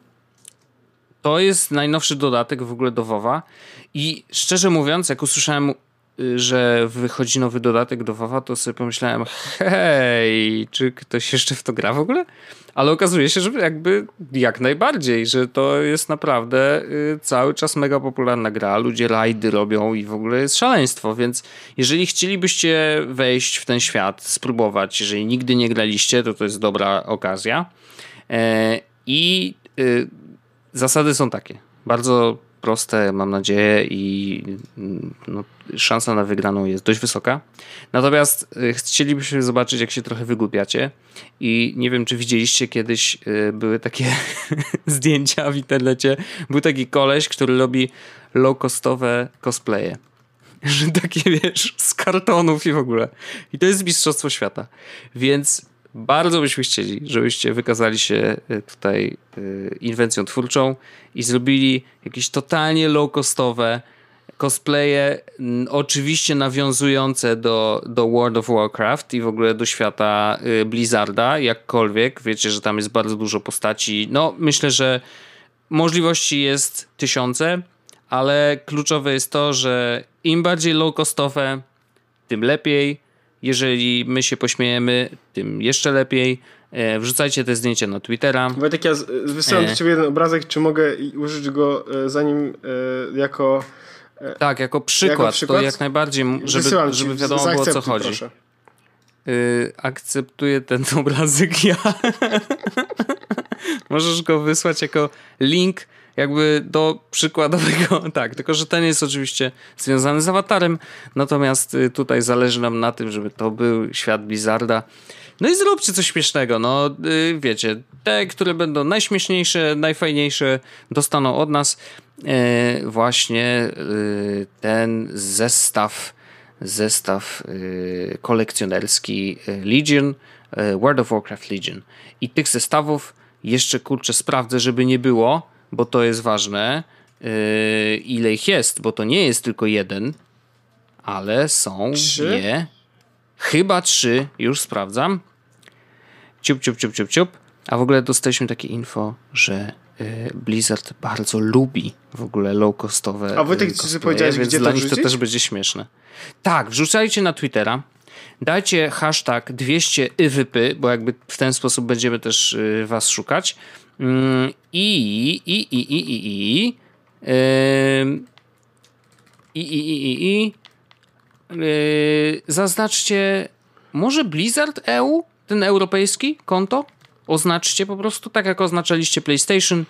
to jest najnowszy dodatek w ogóle do WoWa. I szczerze mówiąc, jak usłyszałem y, że wychodzi nowy dodatek do WoWa, to sobie pomyślałem, hej, czy ktoś jeszcze w to gra w ogóle? Ale okazuje się, że jakby jak najbardziej, że to jest naprawdę y, cały czas mega popularna gra, ludzie rajdy robią i w ogóle jest szaleństwo, więc jeżeli chcielibyście wejść w ten świat, spróbować, jeżeli nigdy nie graliście, to to jest dobra okazja. E, I y, zasady są takie. Bardzo proste, mam nadzieję, i no, szansa na wygraną jest dość wysoka. Natomiast y, chcielibyśmy zobaczyć, jak się trochę wygłupiacie. I nie wiem, czy widzieliście kiedyś, y, były takie [LAUGHS] zdjęcia w internecie. Był taki koleś, który robi low-costowe cosplaye. [LAUGHS] Że takie, wiesz, z kartonów i w ogóle. I to jest Mistrzostwo Świata. Więc bardzo byśmy chcieli, żebyście wykazali się e, tutaj inwencją twórczą i zrobili jakieś totalnie low-costowe cosplaye, oczywiście nawiązujące do, do World of Warcraft i w ogóle do świata e, Blizzarda, jakkolwiek. Wiecie, że tam jest bardzo dużo postaci. No, myślę, że możliwości jest tysiące, ale kluczowe jest to, że im bardziej low-costowe, tym lepiej jeżeli my się pośmiejemy, tym jeszcze lepiej. E, wrzucajcie te zdjęcia na Twittera.
Wojtek, ja wysyłam e... do ciebie jeden obrazek, czy mogę użyć go e, zanim e, jako...
Tak, jako przykład, jako przykład, to jak najbardziej, żeby, żeby wiadomo było o co chodzi. Proszę. akceptuję ten [LAUGHS] obrazek ja. [LAUGHS] Możesz go wysłać jako link jakby do przykładowego, [LAUGHS] tak, tylko że ten jest oczywiście związany z awatarem, natomiast y, tutaj zależy nam na tym, żeby to był świat Blizzarda. No i zróbcie coś śmiesznego, no y, wiecie, te, które będą najśmieszniejsze, najfajniejsze dostaną od nas e, właśnie y, ten zestaw zestaw kolekcjonerski Legion, World of Warcraft Legion. I tych zestawów jeszcze kurczę sprawdzę, żeby nie było, bo to jest ważne, yy, ile ich jest, bo to nie jest tylko jeden, ale są trzy? je chyba trzy, już sprawdzam. Ciup, ciup, ciup, ciup, ciup. A w ogóle dostaliśmy takie info, że yy, Blizzard bardzo lubi w ogóle low-costowe
A Wojtek,
ty
powiedziałeś,
więc
gdzie
dla
to
nich to też będzie śmieszne. Tak, wrzucajcie na Twittera. Dajcie hashtag 200 IWP, bo jakby w ten sposób będziemy też yy, was szukać. Mm, I, i, i, i, i, i, i, i, i, i, zaznaczcie może Blizzard EU, ten europejski konto? Oznaczcie po prostu, tak jak oznaczaliście PlayStation,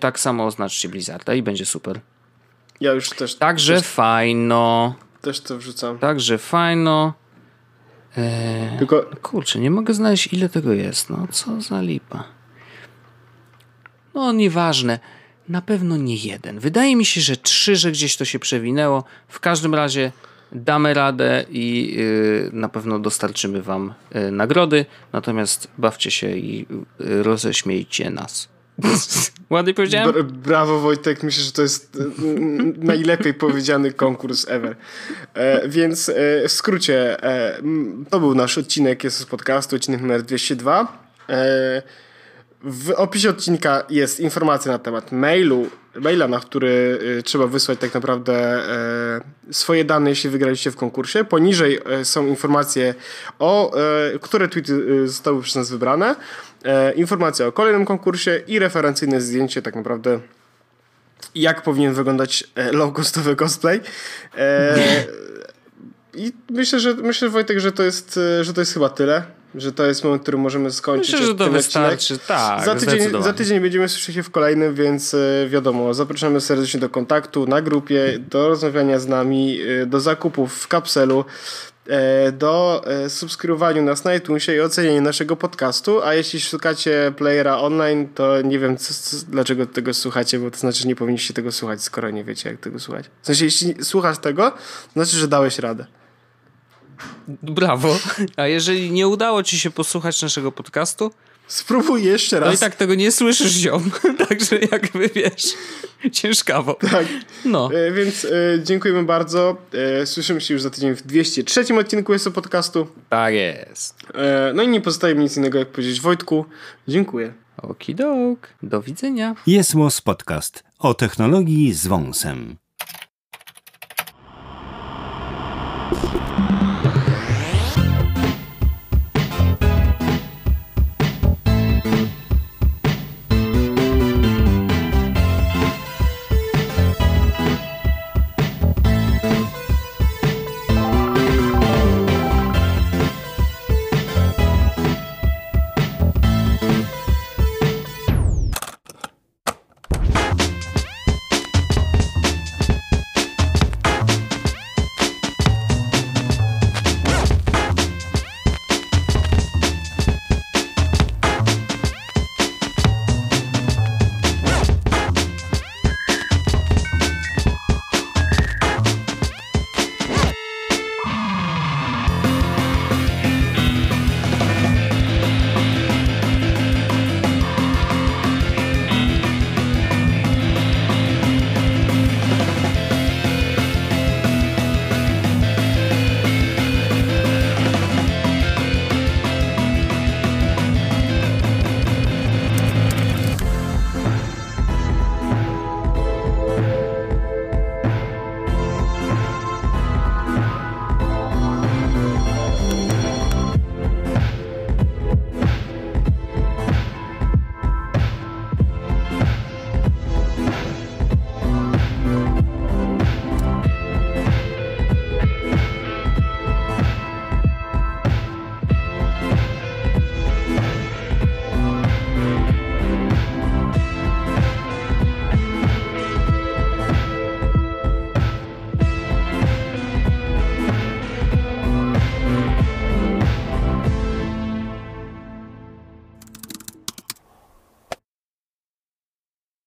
tak samo oznaczcie Blizzarda i będzie super.
Ja już też.
Także też, fajno.
Też to wrzucam.
Także fajno. Eee, Tylko. Kurczę, nie mogę znaleźć ile tego jest. No, co za lipa. No nieważne. Na pewno nie jeden. Wydaje mi się, że trzy, że gdzieś to się przewinęło. W każdym razie damy radę i yy, na pewno dostarczymy wam yy, nagrody. Natomiast bawcie się i yy, roześmiejcie nas. [LAUGHS] Ładnie powiedziałem? Bra
brawo Wojtek, myślę, że to jest najlepiej powiedziany konkurs ever. E, więc e, w skrócie, e, to był nasz odcinek jest z podcastu, odcinek numer 202. E, w opisie odcinka jest informacja na temat mailu, maila, na który y, trzeba wysłać tak naprawdę y, swoje dane, jeśli wygraliście w konkursie. Poniżej y, są informacje o, które tweety zostały przez nas wybrane, informacja o kolejnym konkursie i referencyjne zdjęcie tak naprawdę jak powinien wyglądać low-costowy cosplay. I myślę, że myślę, Wojtek, że to jest, że to jest chyba tyle że to jest moment, który możemy skończyć.
Myślę, że to wystarczy, tak.
Za tydzień, za tydzień będziemy słyszeć się w kolejnym, więc e, wiadomo, zapraszamy serdecznie do kontaktu na grupie, do rozmawiania z nami, e, do zakupów w kapselu e, do subskrybowania nas na iTunesie i ocenienia naszego podcastu, a jeśli szukacie playera online, to nie wiem co, co, dlaczego tego słuchacie, bo to znaczy, że nie powinniście tego słuchać, skoro nie wiecie jak tego słuchać. W sensie, jeśli słuchasz tego, to znaczy, że dałeś radę.
Brawo. A jeżeli nie udało ci się posłuchać naszego podcastu,
Spróbuj jeszcze raz.
No i tak tego nie słyszysz, ziom. [LAUGHS] Także jakby wiesz, ciężkawo.
Tak. No. E, więc e, dziękujemy bardzo. E, słyszymy się już za tydzień w 203 odcinku jest podcastu.
Tak jest.
E, no i nie pozostaje mi nic innego jak powiedzieć Wojtku. Dziękuję.
Okidok. Do widzenia.
Jest Podcast o technologii z wąsem.